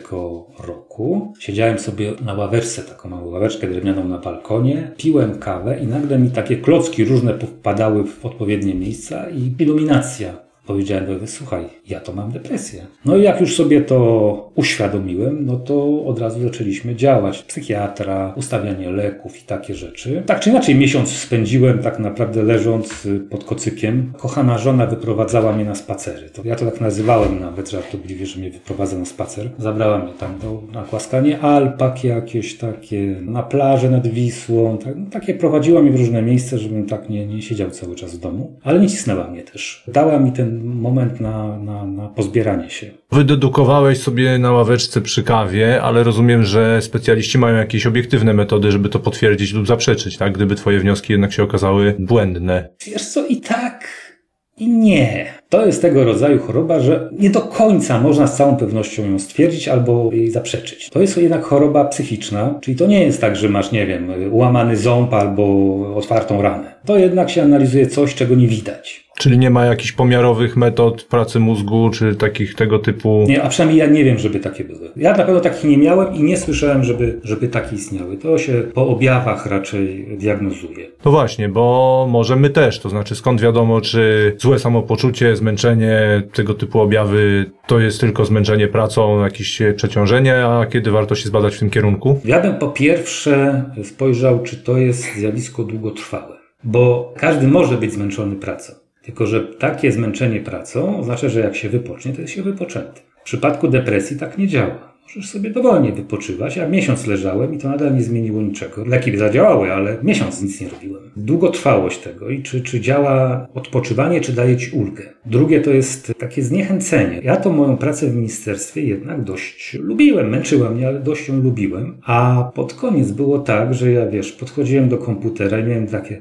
roku. Siedziałem sobie na ławeczce, taką małą ławeczkę drewnianą na balkonie, piłem kawę i nagle mi takie klocki różne wpadały w odpowiednie miejsca i iluminacja powiedziałem do słuchaj, ja to mam depresję. No i jak już sobie to uświadomiłem, no to od razu zaczęliśmy działać. Psychiatra, ustawianie leków i takie rzeczy. Tak czy inaczej miesiąc spędziłem tak naprawdę leżąc y, pod kocykiem. Kochana żona wyprowadzała mnie na spacery. To ja to tak nazywałem nawet żartobliwie, że mnie wyprowadza na spacer. Zabrała mnie tam do, na głaskanie alpak jakieś takie, na plażę nad Wisłą. Tak, no, takie prowadziła mnie w różne miejsca, żebym tak nie, nie siedział cały czas w domu. Ale nie cisnęła mnie też. Dała mi ten moment na, na, na pozbieranie się. Wydedukowałeś sobie na ławeczce przy kawie, ale rozumiem, że specjaliści mają jakieś obiektywne metody, żeby to potwierdzić lub zaprzeczyć, tak? Gdyby twoje wnioski jednak się okazały błędne. Wiesz co, i tak, i nie. To jest tego rodzaju choroba, że nie do końca można z całą pewnością ją stwierdzić albo jej zaprzeczyć. To jest jednak choroba psychiczna, czyli to nie jest tak, że masz, nie wiem, ułamany ząb albo otwartą ranę. To jednak się analizuje coś, czego nie widać. Czyli nie ma jakichś pomiarowych metod pracy mózgu, czy takich tego typu. Nie, a przynajmniej ja nie wiem, żeby takie były. Ja na pewno takich nie miałem i nie słyszałem, żeby, żeby takie istniały. To się po objawach raczej diagnozuje. No właśnie, bo może my też. To znaczy, skąd wiadomo, czy złe samopoczucie, zmęczenie, tego typu objawy to jest tylko zmęczenie pracą, jakieś przeciążenie, a kiedy warto się zbadać w tym kierunku? Ja bym po pierwsze spojrzał, czy to jest zjawisko długotrwałe. Bo każdy może być zmęczony pracą. Tylko, że takie zmęczenie pracą oznacza, że jak się wypocznie, to jest się wypoczęty. W przypadku depresji tak nie działa. Możesz sobie dowolnie wypoczywać. Ja miesiąc leżałem i to nadal nie zmieniło niczego. Leki zadziałały, ale miesiąc nic nie robiłem. Długotrwałość tego i czy, czy działa odpoczywanie, czy daje ci ulgę. Drugie to jest takie zniechęcenie. Ja to moją pracę w ministerstwie jednak dość lubiłem. Męczyła mnie, ale dość ją lubiłem. A pod koniec było tak, że ja wiesz, podchodziłem do komputera i miałem takie.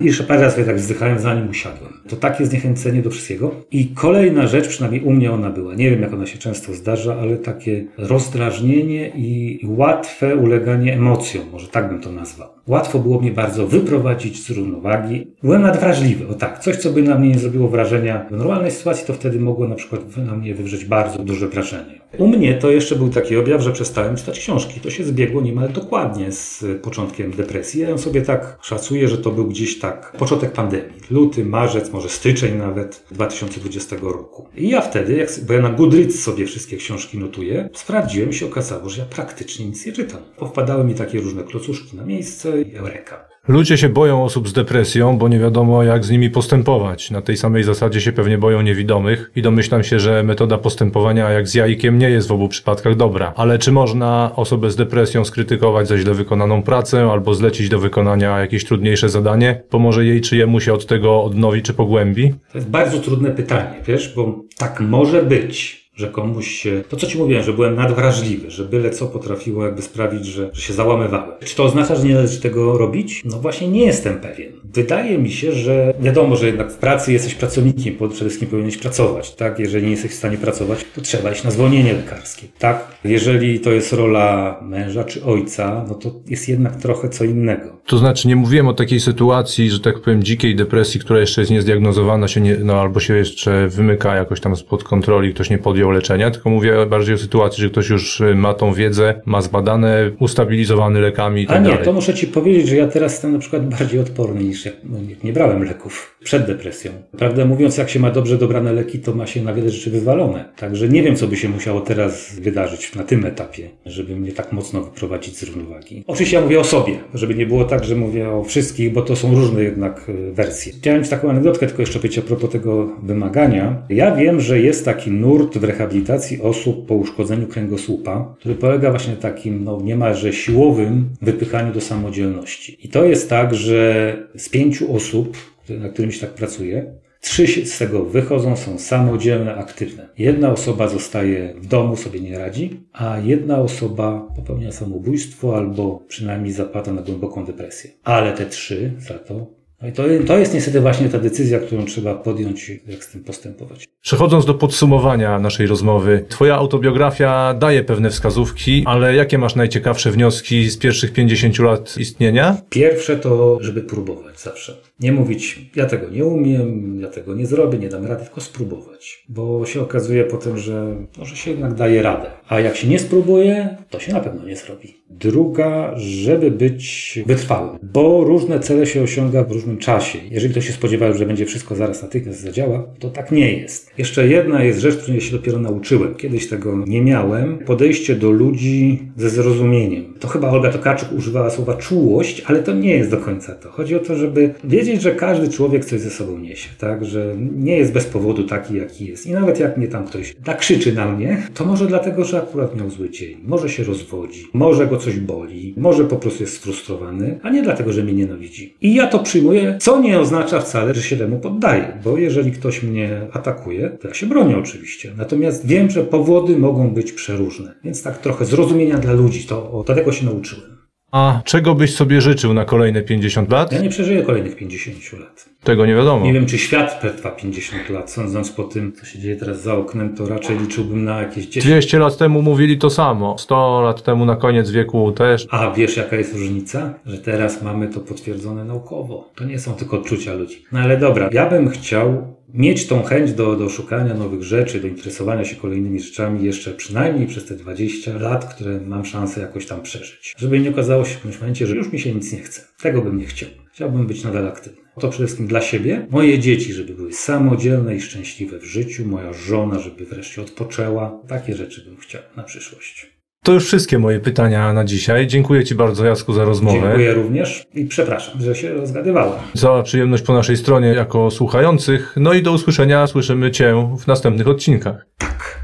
I jeszcze parę razy tak wzdychałem, zanim usiadłem. To takie zniechęcenie do wszystkiego. I kolejna rzecz, przynajmniej u mnie ona była, nie wiem jak ona się często zdarza, ale takie rozdrażnienie i łatwe uleganie emocjom, może tak bym to nazwał. Łatwo było mnie bardzo wyprowadzić z równowagi. Byłem nadwrażliwy, o tak, coś co by na mnie nie zrobiło wrażenia w normalnej sytuacji, to wtedy mogło na przykład na mnie wywrzeć bardzo duże wrażenie. U mnie to jeszcze był taki objaw, że przestałem czytać książki. To się zbiegło niemal dokładnie z początkiem depresji. Ja ją sobie tak szacuję, że to był gdzieś tak początek pandemii. Luty, marzec, może styczeń nawet 2020 roku. I ja wtedy, jak, bo ja na Goodreads sobie wszystkie książki notuję, sprawdziłem i się okazało, że ja praktycznie nic nie czytam. Powpadały mi takie różne klocuszki na miejsce eureka. Ludzie się boją osób z depresją, bo nie wiadomo jak z nimi postępować. Na tej samej zasadzie się pewnie boją niewidomych i domyślam się, że metoda postępowania jak z jajkiem nie jest w obu przypadkach dobra. Ale czy można osobę z depresją skrytykować za źle wykonaną pracę albo zlecić do wykonania jakieś trudniejsze zadanie? Pomoże jej czy jemu się od tego odnowi czy pogłębi? To jest bardzo trudne pytanie, wiesz, bo tak może być że komuś to co ci mówiłem, że byłem nadwrażliwy, że byle co potrafiło jakby sprawić, że, że się załamywałem. Czy to oznacza, że nie należy tego robić? No właśnie nie jestem pewien. Wydaje mi się, że wiadomo, że jednak w pracy jesteś pracownikiem, przede wszystkim powinieneś pracować, tak? Jeżeli nie jesteś w stanie pracować, to trzeba iść na zwolnienie lekarskie, tak? Jeżeli to jest rola męża czy ojca, no to jest jednak trochę co innego. To znaczy nie mówiłem o takiej sytuacji, że tak powiem dzikiej depresji, która jeszcze jest niezdiagnozowana, się nie, no albo się jeszcze wymyka jakoś tam spod kontroli, ktoś nie podjął leczenia, tylko mówię bardziej o sytuacji, że ktoś już y, ma tą wiedzę, ma zbadane, ustabilizowany lekami i tak A nie, dalej. to muszę Ci powiedzieć, że ja teraz jestem na przykład bardziej odporny niż jak no, nie, nie brałem leków przed depresją. Prawdę mówiąc, jak się ma dobrze dobrane leki, to ma się na wiele rzeczy wywalone. Także nie wiem, co by się musiało teraz wydarzyć na tym etapie, żeby mnie tak mocno wyprowadzić z równowagi. Oczywiście ja mówię o sobie, żeby nie było tak, że mówię o wszystkich, bo to są różne jednak y, wersje. Chciałem ci taką anegdotkę tylko jeszcze powiedzieć a propos tego wymagania. Ja wiem, że jest taki nurt w rehabilitacji osób po uszkodzeniu kręgosłupa, który polega właśnie na takim no, niemalże siłowym wypychaniu do samodzielności. I to jest tak, że z pięciu osób, na którymś tak pracuję, Trzy z tego wychodzą, są samodzielne, aktywne. Jedna osoba zostaje w domu, sobie nie radzi, a jedna osoba popełnia samobójstwo albo przynajmniej zapada na głęboką depresję. Ale te trzy za to no i to, to jest niestety właśnie ta decyzja, którą trzeba podjąć, jak z tym postępować. Przechodząc do podsumowania naszej rozmowy, Twoja autobiografia daje pewne wskazówki, ale jakie masz najciekawsze wnioski z pierwszych 50 lat istnienia? Pierwsze to, żeby próbować zawsze. Nie mówić, ja tego nie umiem, ja tego nie zrobię, nie dam rady, tylko spróbować. Bo się okazuje potem, że może się jednak daje radę. A jak się nie spróbuje, to się na pewno nie zrobi. Druga, żeby być wytrwałym, bo różne cele się osiąga w różnym czasie. Jeżeli ktoś się spodziewa, że będzie wszystko zaraz natychmiast zadziała, to tak nie jest. Jeszcze jedna jest rzecz, której się dopiero nauczyłem. Kiedyś tego nie miałem. Podejście do ludzi ze zrozumieniem. To chyba Olga Tokarczuk używała słowa czułość, ale to nie jest do końca to. Chodzi o to, żeby wiedzieć, że każdy człowiek coś ze sobą niesie, tak? Że nie jest bez powodu taki, jaki jest. I nawet jak mnie tam ktoś nakrzyczy na mnie, to może dlatego, że akurat miał zły dzień. Może się rozwodzi, może go coś boli, może po prostu jest sfrustrowany, a nie dlatego, że mnie nienawidzi. I ja to przyjmuję, co nie oznacza wcale, że się temu poddaję, bo jeżeli ktoś mnie atakuje, to ja się bronię oczywiście. Natomiast wiem, że powody mogą być przeróżne. Więc tak trochę zrozumienia dla ludzi, to o, tego się nauczyłem. A czego byś sobie życzył na kolejne 50 lat? Ja nie przeżyję kolejnych 50 lat. Tego nie wiadomo. Nie wiem, czy świat przetrwa 50 lat. Sądząc po tym, co się dzieje teraz za oknem, to raczej liczyłbym na jakieś 10. 200 lat temu mówili to samo. 100 lat temu na koniec wieku też. A wiesz, jaka jest różnica? Że teraz mamy to potwierdzone naukowo. To nie są tylko odczucia ludzi. No ale dobra, ja bym chciał mieć tą chęć do, do szukania nowych rzeczy, do interesowania się kolejnymi rzeczami jeszcze przynajmniej przez te 20 lat, które mam szansę jakoś tam przeżyć. Żeby nie okazało się w którymś momencie, że już mi się nic nie chce. Tego bym nie chciał. Chciałbym być nadal aktywny. To przede wszystkim dla siebie, moje dzieci, żeby były samodzielne i szczęśliwe w życiu, moja żona, żeby wreszcie odpoczęła. Takie rzeczy bym chciał na przyszłość. To już wszystkie moje pytania na dzisiaj. Dziękuję Ci bardzo, Jasku, za rozmowę. Dziękuję również i przepraszam, że się rozgadywałem. Cała przyjemność po naszej stronie jako słuchających. No i do usłyszenia. Słyszymy Cię w następnych odcinkach. Tak.